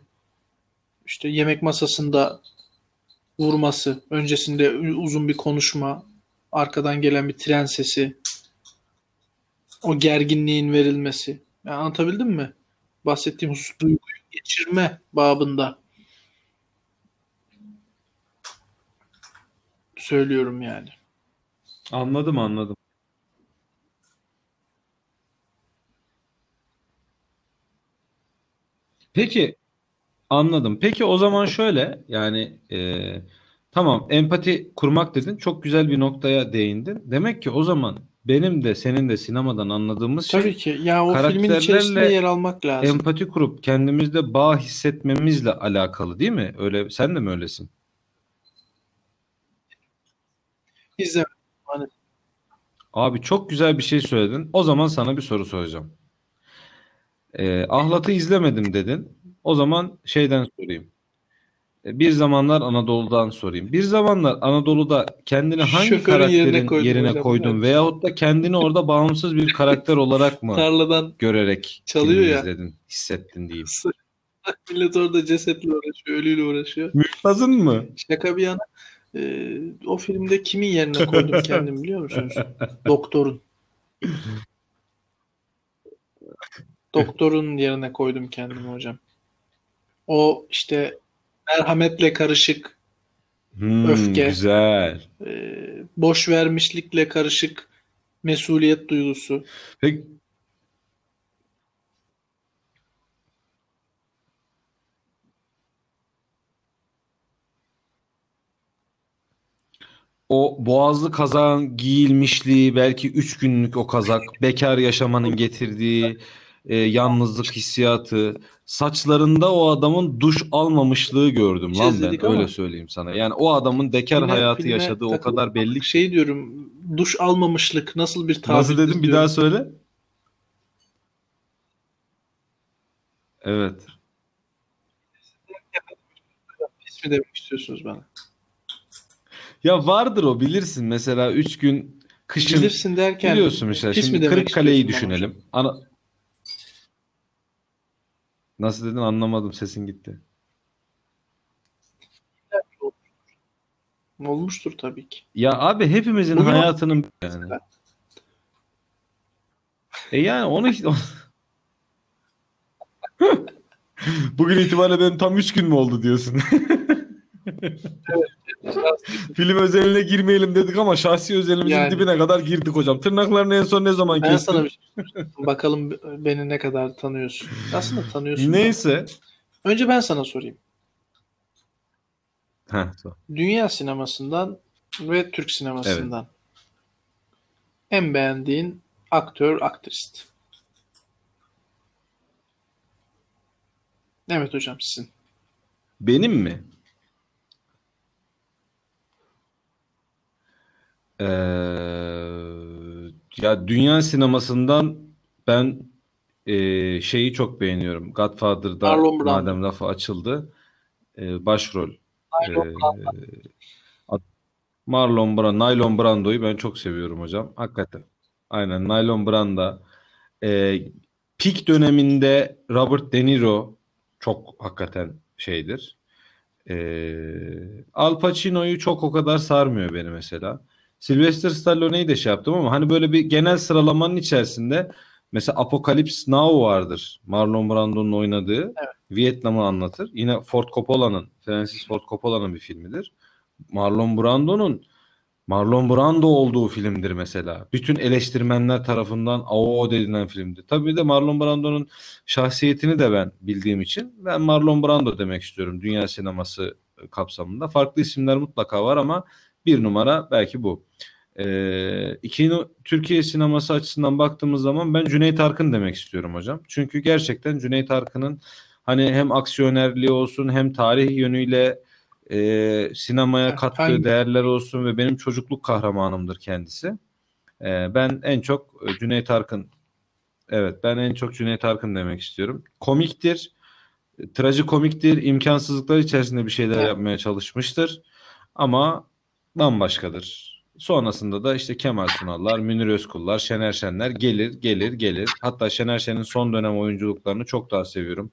işte yemek masasında vurması, öncesinde uzun bir konuşma, arkadan gelen bir tren sesi, o gerginliğin verilmesi. Yani anlatabildim mi? Bahsettiğim husus duyguyu geçirme babında söylüyorum yani. Anladım anladım. Peki anladım. Peki o zaman şöyle yani e, tamam empati kurmak dedin. Çok güzel bir noktaya değindin. Demek ki o zaman benim de senin de sinemadan anladığımız şey Tabii ki. Ya o filmin karakterlerle içerisinde yer almak lazım. empati kurup kendimizde bağ hissetmemizle alakalı değil mi? Öyle sen de mi öylesin? İzle. Abi çok güzel bir şey söyledin. O zaman sana bir soru soracağım. Ee, Ahlat'ı izlemedim dedin. O zaman şeyden sorayım. E, Bir zamanlar Anadolu'dan sorayım. Bir zamanlar Anadolu'da kendini hangi Şoförün yerine karakterin yerine hocam. koydun Evet. veyahut da kendini orada bağımsız bir karakter olarak mı tarladan görerek Çalıyor ya. izledin, hissettin diyeyim. millet orada cesetle uğraşıyor, ölüyle uğraşıyor. Mümtaz'ın mı? Şaka bir yana e, o filmde kimin yerine koydum kendimi biliyor musunuz? Doktorun. Doktorun yerine koydum kendimi hocam. O işte merhametle karışık, Hmm, Öfke. güzel. e, boş vermişlikle karışık mesuliyet duygusu. Peki, o boğazlı kazağın giyilmişliği, belki üç günlük o kazak, bekar yaşamanın getirdiği e, yalnızlık hissiyatı, saçlarında o adamın duş almamışlığı gördüm lan ben, İzledik öyle ama söyleyeyim sana. Yani o adamın bekar filme, hayatı filme yaşadığı o takılıp kadar belli şey diyorum duş almamışlık nasıl bir Nasıl tabirdir dedim bir daha söyle. Evet. Pis mi demek istiyorsunuz bana? Ya vardır o bilirsin mesela üç gün kışın Bilirsin derken biliyorsun mesela pis mi şimdi demek Kırıkkale'yi istiyorsun düşünelim. Ana... Nasıl dedin anlamadım sesin gitti. Olmuştur tabii ki. Ya abi hepimizin Bugün hayatının yani. E yani onu bugün itibariyle benim tam üç gün mü oldu diyorsun. Film özeline girmeyelim dedik ama şahsi özelimizin Yani dibine kadar girdik hocam. Tırnaklarını en son ne zaman ben sana kestin? bir şey. Bakalım beni ne kadar tanıyorsun. Aslında tanıyorsun da. Neyse. Önce ben sana sorayım. Heh, sor. Dünya sinemasından ve Türk Evet. sinemasından en beğendiğin aktör, aktrist. Evet hocam sizin. Benim mi? Ee, ya dünya sinemasından ben e, şeyi çok beğeniyorum. Godfather'da Marlon Brando. madem lafı açıldı. e, başrol. Naylon e, Brando. Marlon Brando, Naylon Brando'yu ben çok seviyorum hocam. Hakikaten. Aynen Naylon Branda. Ee, peak döneminde Robert De Niro çok hakikaten şeydir. Ee, Al Pacino'yu çok o kadar sarmıyor beni mesela. Sylvester Stallone'yi de şey yaptım ama hani böyle bir genel sıralamanın içerisinde mesela Apocalypse Now vardır. Marlon Brando'nun oynadığı. Vietnam'ı anlatır. Yine Ford Coppola'nın, Francis Ford Coppola'nın bir filmidir. Marlon Brando'nun Marlon Brando olduğu filmdir mesela. Bütün eleştirmenler tarafından o dedilen filmdir. Tabii de Marlon Brando'nun şahsiyetini de ben bildiğim için ben Marlon Brando demek istiyorum dünya sineması kapsamında. Farklı isimler mutlaka var ama bir numara belki bu. Ee, iki, Türkiye sineması açısından baktığımız zaman ben Cüneyt Arkın demek istiyorum hocam. Çünkü gerçekten Cüneyt Arkın'ın hani hem aksiyonerliği olsun hem tarih yönüyle e, sinemaya kattığı Hangi- değerler olsun ve benim çocukluk kahramanımdır kendisi. E, ben en çok e, Cüneyt Arkın evet ben en çok Cüneyt Arkın demek istiyorum. Komiktir, e, trajikomiktir, imkansızlıklar içerisinde bir şeyler Evet. yapmaya çalışmıştır ama bambaşkadır. Sonrasında da işte Kemal Sunallar, Münir Özkullar, Şener Şenler gelir, gelir, gelir. Hatta Şener Şen'in son dönem oyunculuklarını çok daha seviyorum.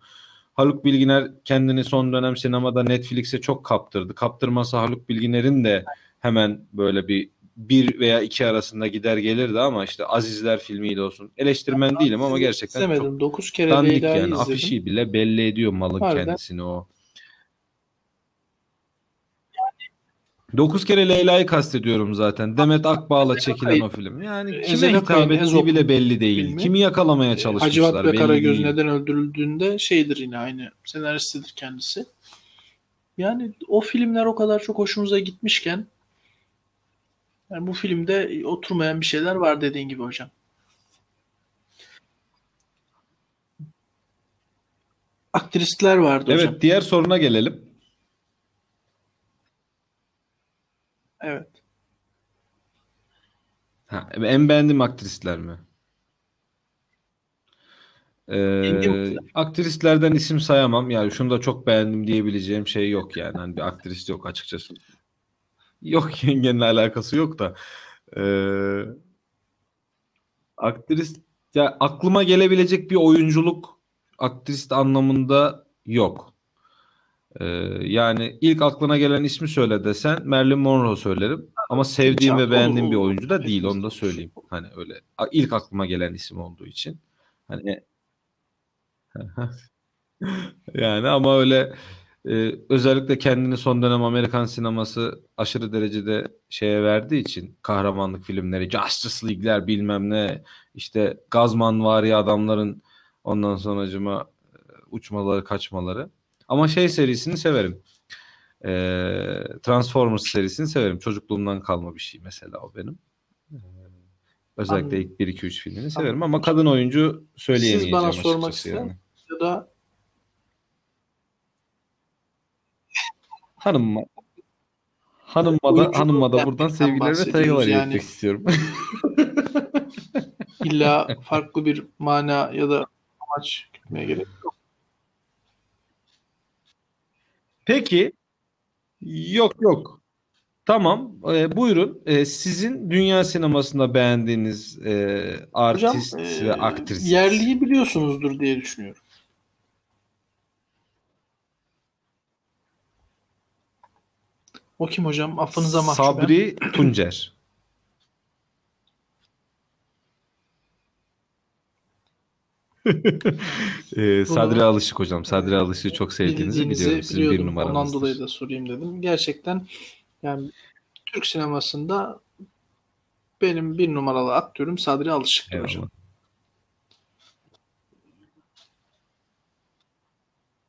Haluk Bilginer kendini son dönem sinemada Netflix'e çok kaptırdı. Kaptırmasa Haluk Bilginer'in de hemen böyle bir bir veya iki arasında gider gelirdi ama işte Azizler filmiyle olsun. Eleştirmen değilim ama gerçekten çok İzlemedim. 9 kere dandik yani. izledim. Afişi bile belli ediyor malın Harbiden. kendisini o. Dokuz kere Leyla'yı kastediyorum zaten. Demet Akbağ'la çekilen o film. Yani kime Ezel hitap ettiği bile belli değil. filmi. Kimi yakalamaya Hacivat çalışmışlar ve belli Karagöz değil. neden öldürüldüğünde şeydir yine aynı senaristidir kendisi. Yani o filmler o kadar çok hoşumuza gitmişken yani bu filmde oturmayan bir şeyler var dediğin gibi hocam. Aktristler vardı Evet, hocam. diğer soruna gelelim. Evet. Ha, en beğendiğim aktrisler mi? Ee, aktrislerden isim sayamam. Yani şunu da çok beğendim diyebileceğim şey yok yani. Hani bir aktris yok açıkçası. Yok yengenle alakası yok da. Ee, aktris ya aklıma gelebilecek bir oyunculuk aktrist anlamında yok. Ee, yani ilk aklına gelen ismi söyle desen Marilyn Monroe söylerim. Ama sevdiğim ve beğendiğim bir oyuncu da değil. Onu da söyleyeyim. Hani öyle ilk aklıma gelen isim olduğu için. Hani yani ama öyle e, özellikle kendini son dönem Amerikan sineması aşırı derecede şeye verdiği için kahramanlık filmleri, Justice League'ler bilmem ne işte Gazman vari adamların ondan sonracıma e, uçmaları kaçmaları. Ama şey serisini severim. E, Transformers serisini severim. Çocukluğumdan kalma bir şey mesela o benim. E, özellikle Anladım. ilk 1 2 3 filmini severim ama kadın oyuncu söyleyemeyeceğim Siz bana sormak ister yani. ya da Hanımma hanımma da hanımma da buradan sevgiler ve saygılar Yani- iletmek istiyorum. illa farklı bir mana ya da amaç gitmeye gerek yok. Peki yok yok. Tamam. e, buyurun. E, sizin dünya sinemasında beğendiğiniz e, Hocam artist e, ve aktris. yerliyi biliyorsunuzdur diye düşünüyorum. O kim hocam? Affınıza mahcuben. Sabri Tuncer. E, Sadri Alışık hocam. Sadri Alışık'ı çok sevdiğinizi biliyorum. Sizin bir biliyordum. Ondan numaranızdır. dolayı da sorayım dedim. Gerçekten yani Türk sinemasında benim bir numaralı aktörüm Sadri Alışık'tır hocam. Eyvallah.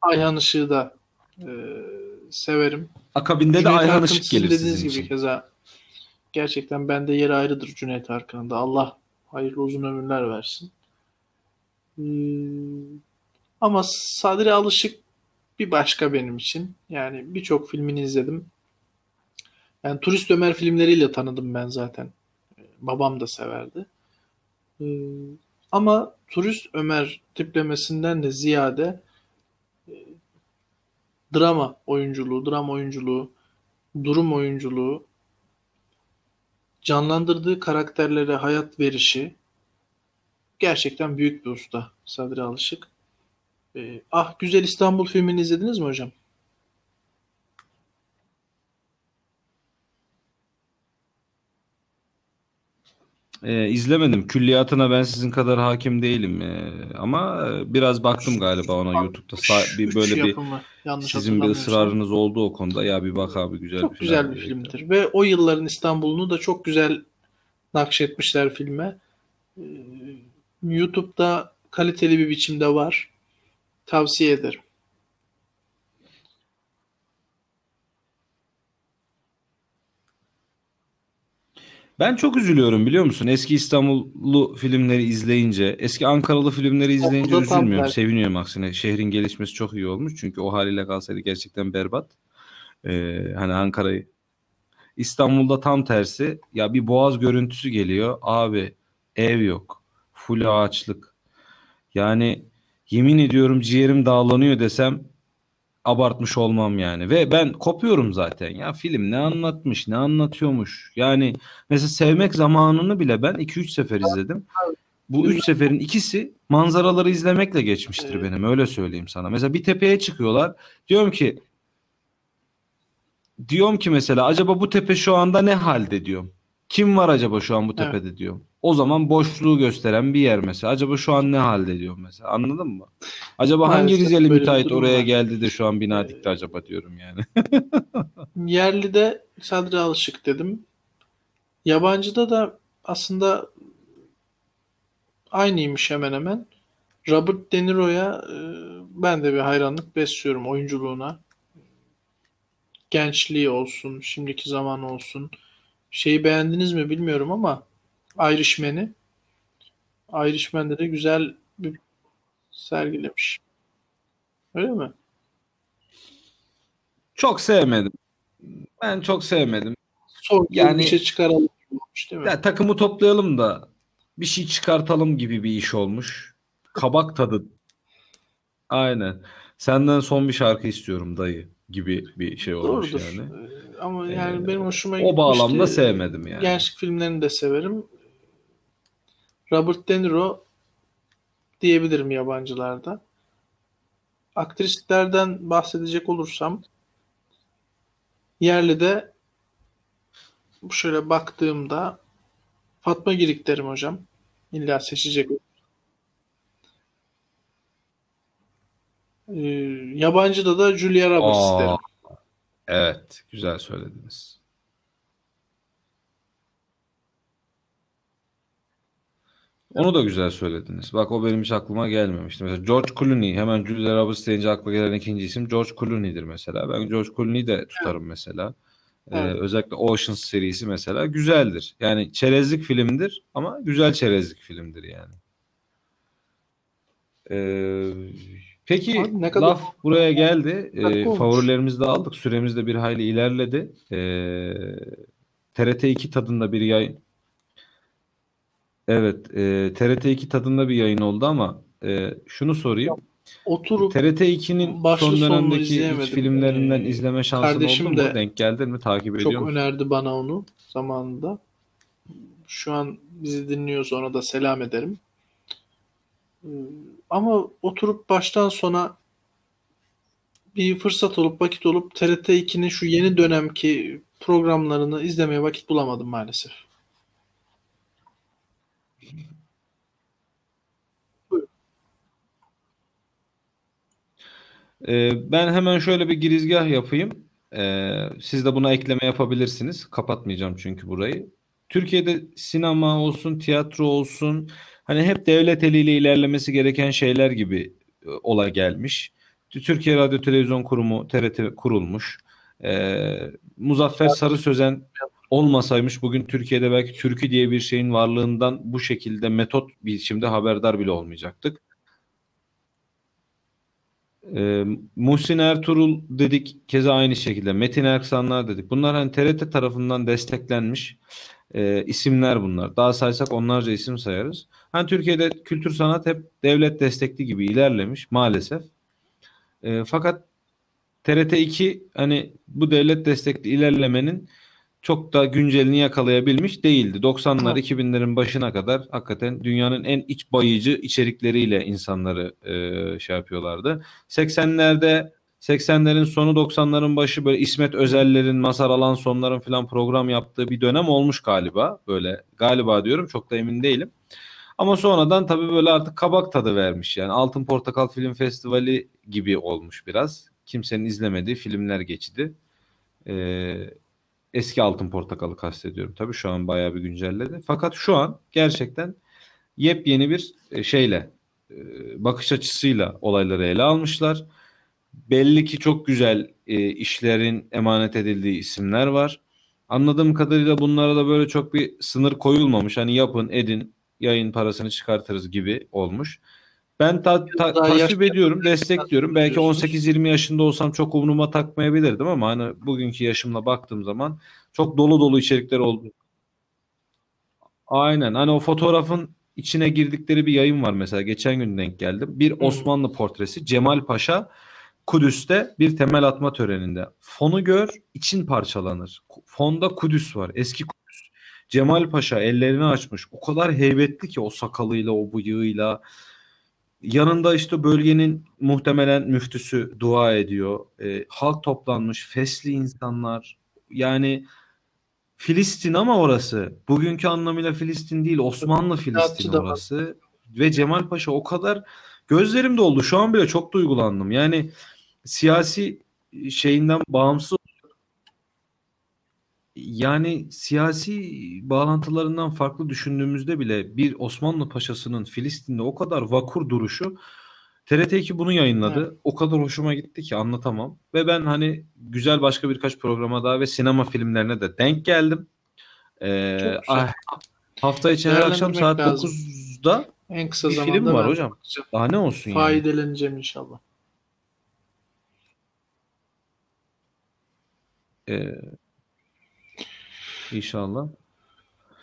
Ayhan Işık'ı da e, severim. Akabinde de Cüneyt Ayhan Arkın Işık gelir dediğiniz sizin gibi için. keza gerçekten bende yeri ayrıdır Cüneyt Arkın'ın da. Allah hayırlı uzun ömürler versin. Ee, ama Sadri Alışık bir başka benim için. Yani birçok filmini izledim. Yani Turist Ömer filmleriyle tanıdım ben zaten. Ee, Babam da severdi. Ee, ama Turist Ömer tiplemesinden de ziyade e, drama oyunculuğu, drama oyunculuğu, durum oyunculuğu, canlandırdığı karakterlere hayat verişi gerçekten büyük bir usta Sadri Alışık. Ee, Ah Güzel İstanbul filmini izlediniz mi hocam? Ee, izlemedim. Külliyatına ben sizin kadar hakim değilim. Ee, ama e, biraz baktım galiba ona YouTube'da. Sa- bir böyle bir yapımı yanlış sizin bir ısrarınız oldu o konuda. Ya bir bak abi güzel Çok bir güzel bir filmdir ve o yılların İstanbul'unu da çok güzel nakşetmişler filme. Ee, YouTube'da kaliteli bir biçimde var. Tavsiye ederim. Ben çok üzülüyorum biliyor musun? Eski İstanbullu filmleri izleyince, eski Ankaralı filmleri izleyince O da tam üzülmüyorum. tersi. Seviniyorum aksine. Şehrin gelişmesi çok iyi olmuş. Çünkü o haliyle kalsaydı gerçekten berbat. Ee, hani Ankara'yı. İstanbul'da tam tersi. Ya bir boğaz görüntüsü geliyor. Abi ev yok. Full ağaçlık. Yani yemin ediyorum ciğerim dağlanıyor desem abartmış olmam yani. Ve ben kopuyorum zaten. Ya film ne anlatmış, ne anlatıyormuş. Yani mesela Sevmek Zamanı'nı bile ben 2-3 sefer izledim. Bu 3 seferin ikisi manzaraları izlemekle geçmiştir benim. Öyle söyleyeyim sana. Mesela bir tepeye çıkıyorlar. Diyorum ki diyorum ki mesela acaba bu tepe şu anda ne halde diyorum. Kim var acaba şu an bu tepede diyorum. O zaman boşluğu gösteren bir yer mesela. Acaba şu an ne halde diyorum mesela. Anladın mı? Acaba hangi Maalesef Rizeli böyle bir müteahhit oraya var. geldi de şu an bina dikti acaba diyorum yani. Yerli'de Sadri Alışık dedim. Yabancıda da aslında aynıymış hemen hemen. Robert De Niro'ya e, ben de bir hayranlık besliyorum oyunculuğuna. Gençliği olsun, şimdiki zaman olsun. Şeyi beğendiniz mi bilmiyorum ama Irishman'i Irishman'de de güzel bir sergilemiş. Öyle mi? Çok sevmedim. Ben çok sevmedim. Son Yani- bir şey çıkaralım olmuş değil mi? Ya takımı toplayalım da bir şey çıkartalım gibi bir iş olmuş. Kabak tadı. Aynen. Senden son bir şarkı istiyorum dayı gibi bir şey olmuş Doğrudur. yani. Ee, Ama yani Ee, benim hoşuma O gitmişti. bağlamda sevmedim yani. Gençlik filmlerini de severim. Robert De Niro diyebilirim yabancılarda. Aktrislerden bahsedecek olursam yerli bu şöyle baktığımda Fatma Girik derim hocam. İlla seçecek. Ee, yabancıda da Julia Roberts Aa, derim. evet, güzel söylediniz. Onu da güzel söylediniz. Bak o benim hiç aklıma gelmemişti. Mesela George Clooney, hemen Julia Roberts deyince akla gelen ikinci isim George Clooney'dir mesela. Ben George Clooney'i de tutarım mesela. Ee, Evet. özellikle Oceans serisi mesela güzeldir. Yani çerezlik filmdir ama güzel çerezlik filmdir yani. Ee, peki Abi ne kadar- laf buraya geldi. Ee, favorilerimizi de aldık. Süremiz de bir hayli ilerledi. Ee, TRT 2 tadında bir yayın. Evet, e, TRT 2 tadında bir yayın oldu ama e, şunu sorayım. Oturup TRT 2'nin başlı son sonunu dönemdeki hiç filmlerinden Ee, izleme şansın kardeşim oldu mu? de Denk geldin mi? Takip ediyor Çok musun? önerdi bana onu zamanında. Şu an bizi dinliyorsa ona da selam ederim. Ee, Ama oturup baştan sona bir fırsat olup vakit olup TRT 2'nin şu yeni dönemki programlarını izlemeye vakit bulamadım maalesef. Ee, ben hemen şöyle bir girizgah yapayım. Ee, siz de buna ekleme yapabilirsiniz. Kapatmayacağım çünkü burayı. Türkiye'de sinema olsun, tiyatro olsun, hani hep devlet eliyle ilerlemesi gereken şeyler gibi e, ola gelmiş. Türkiye Radyo Televizyon Kurumu, TRT kurulmuş. Ee, Muzaffer Sarı Sözen olmasaymış bugün Türkiye'de belki türkü diye bir şeyin varlığından bu şekilde metot biçimde haberdar bile olmayacaktık. Ee, Muhsin Ertuğrul dedik keza aynı şekilde. Metin Erksanlar dedik. Bunlar hani TRT tarafından desteklenmiş e, isimler bunlar. Daha saysak onlarca isim sayarız. Hani Türkiye'de kültür sanat hep devlet destekli gibi ilerlemiş maalesef. E, fakat TRT 2 hani bu devlet destekli ilerlemenin çok da güncelini yakalayabilmiş değildi. 90'lar Ama 2000'lerin başına kadar hakikaten dünyanın en iç bayıcı içerikleriyle insanları e, şey yapıyorlardı. 80'lerde 80'lerin sonu 90'ların başı böyle İsmet Özeller'in, Mazhar Alanson'ların falan program yaptığı bir dönem olmuş galiba. Böyle galiba diyorum çok da emin değilim. Ama sonradan tabii böyle artık kabak tadı vermiş. Yani Altın Portakal Film Festivali gibi olmuş biraz. Kimsenin izlemediği filmler geçti. Ee, eski Altın Portakal'ı kastediyorum. Tabii şu an bayağı bir güncelledi. Fakat şu an gerçekten yepyeni bir e, şeyle e, bakış açısıyla olayları ele almışlar. Belli ki çok güzel e, işlerin emanet edildiği isimler var. Anladığım kadarıyla bunlara da böyle çok bir sınır koyulmamış. Hani yapın, edin, yayın parasını çıkartırız gibi olmuş. Ben ta, ta- yaşlı ediyorum, destekliyorum. Belki diyorsunuz. 18-20 yaşında olsam çok umuruma takmayabilirdim ama hani bugünkü yaşımla baktığım zaman çok dolu dolu içerikler oldu. Aynen. Hani o fotoğrafın içine girdikleri bir yayın var mesela. Geçen gün denk geldim. Bir Hı. Osmanlı portresi. Cemal Paşa Kudüs'te bir temel atma töreninde. Fonu gör, için parçalanır. Fonda Kudüs var. Eski Kudüs. Cemal Paşa ellerini açmış. O kadar heybetli ki o sakalıyla, o bıyığıyla. Yanında işte bölgenin muhtemelen müftüsü dua ediyor. E, halk toplanmış, fesli insanlar. Yani Filistin ama orası. Bugünkü anlamıyla Filistin değil, Osmanlı Filistin orası. Ve Cemal Paşa o kadar gözlerim doldu. Şu an bile çok duygulandım. Yani siyasi şeyinden bağımsız yani siyasi bağlantılarından farklı düşündüğümüzde bile bir Osmanlı Paşasının Filistin'de o kadar vakur duruşu TRT2 bunu yayınladı. Evet. O kadar hoşuma gitti ki anlatamam. Ve ben hani güzel başka birkaç programa daha ve sinema filmlerine de denk geldim. Ee, ah, hafta içi her akşam saat lazım. 9'da En kısa bir film zamanda var ben hocam. bakacağım. Daha ne olsun yani? Faydalanacağım inşallah. Ee, inşallah.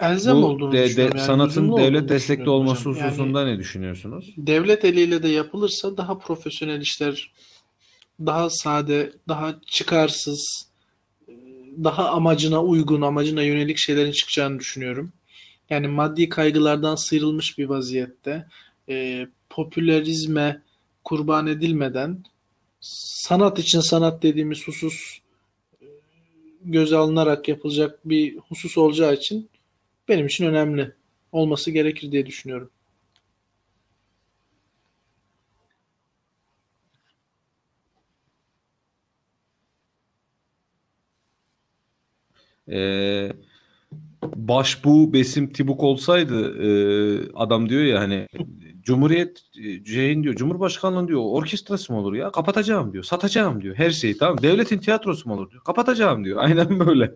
Elzem Bu olduğunu de, de-. Yani sanatın devlet destekli olması hocam. Yani hususunda ne düşünüyorsunuz? devlet eliyle de yapılırsa daha profesyonel işler, daha sade, daha çıkarsız, daha amacına uygun, amacına yönelik şeylerin çıkacağını düşünüyorum. Yani maddi kaygılardan sıyrılmış bir vaziyette, e, popülerizme kurban edilmeden sanat için sanat dediğimiz husus göze alınarak yapılacak bir husus olacağı için benim için önemli olması gerekir diye düşünüyorum. Ee, Başbuğ Besim Tibuk olsaydı e, adam diyor ya hani Cumhuriyet e, şeyin diyor Cumhurbaşkanlığı diyor orkestrası mı olur ya kapatacağım diyor satacağım diyor her şeyi tamam devletin tiyatrosu mu olur diyor kapatacağım diyor aynen böyle.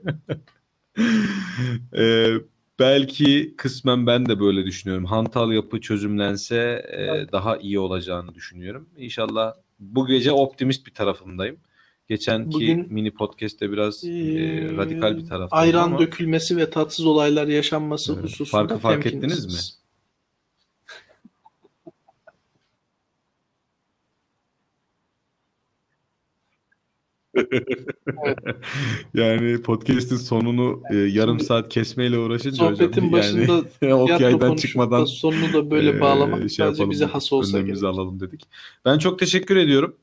Ee, belki kısmen ben de böyle düşünüyorum. Hantal yapı çözümlense e, daha iyi olacağını düşünüyorum. İnşallah bu gece optimist bir tarafındayım. Geçenki Bugün mini podcast'te biraz e, Ee, radikal bir taraftaydım ayran ama dökülmesi ve tatsız olaylar yaşanması Evet. hususunda Farkı fark ettiniz mi? Evet. Yani podcast'in sonunu e, yarım saat kesmeyle uğraşınca hocam Sohbetin yani başında ok tiyatro yaydan konuşup da çıkmadan sonunu da böyle bağlamak e, şey sadece yapalım bize has olsa gerek. alalım dedik. Ben çok teşekkür ediyorum.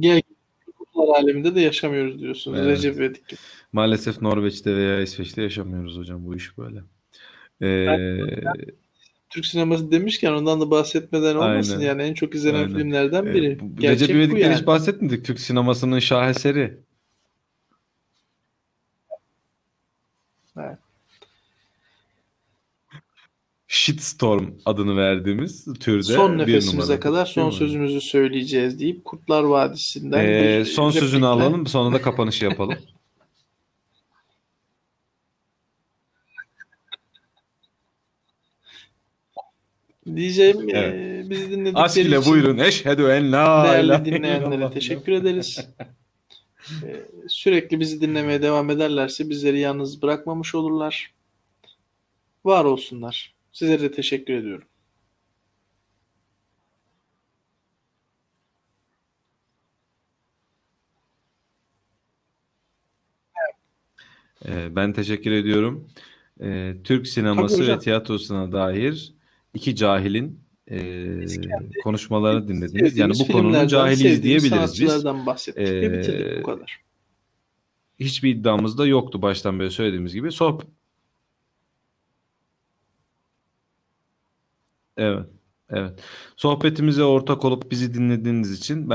Gel kutuplar aleminde de yaşamıyoruz diyorsunuz. Evet. Recep İvedik gibi. Maalesef Norveç'te veya İsveç'te yaşamıyoruz hocam bu iş böyle. Ee, Türk sineması demişken ondan da bahsetmeden olmasın. aynen. Yani en çok izlenen Aynen. filmlerden Ee, biri. bu- Recep İvedik'ten hiç yani. bahsetmedik. Türk sinemasının şaheseri. Evet. Shitstorm adını verdiğimiz türde Son nefesimize kadar son sözümüzü söyleyeceğiz deyip Kurtlar Vadisi'nden Ee, bir son sözünü alalım, sonra da kapanışı yapalım. diyeceğim Evet. e, bizi dinledikleri ile için buyurun. Eşhedü en la değerli ilahe dinleyenlere teşekkür ederiz. E, sürekli bizi dinlemeye devam ederlerse bizleri yalnız bırakmamış olurlar. Var olsunlar. Sizlere de teşekkür ediyorum. Ben teşekkür ediyorum. Türk sineması ve tiyatrosuna dair iki cahilin e, Biz kendi konuşmalarını dinlediniz. Yani bu konunun cahiliyiz diyebiliriz biz. bahsettik ve bitirdik Ee, bu kadar. hiçbir iddiamız da yoktu baştan beri söylediğimiz gibi. Sohbet Evet. Evet. Sohbetimize ortak olup bizi dinlediğiniz için ben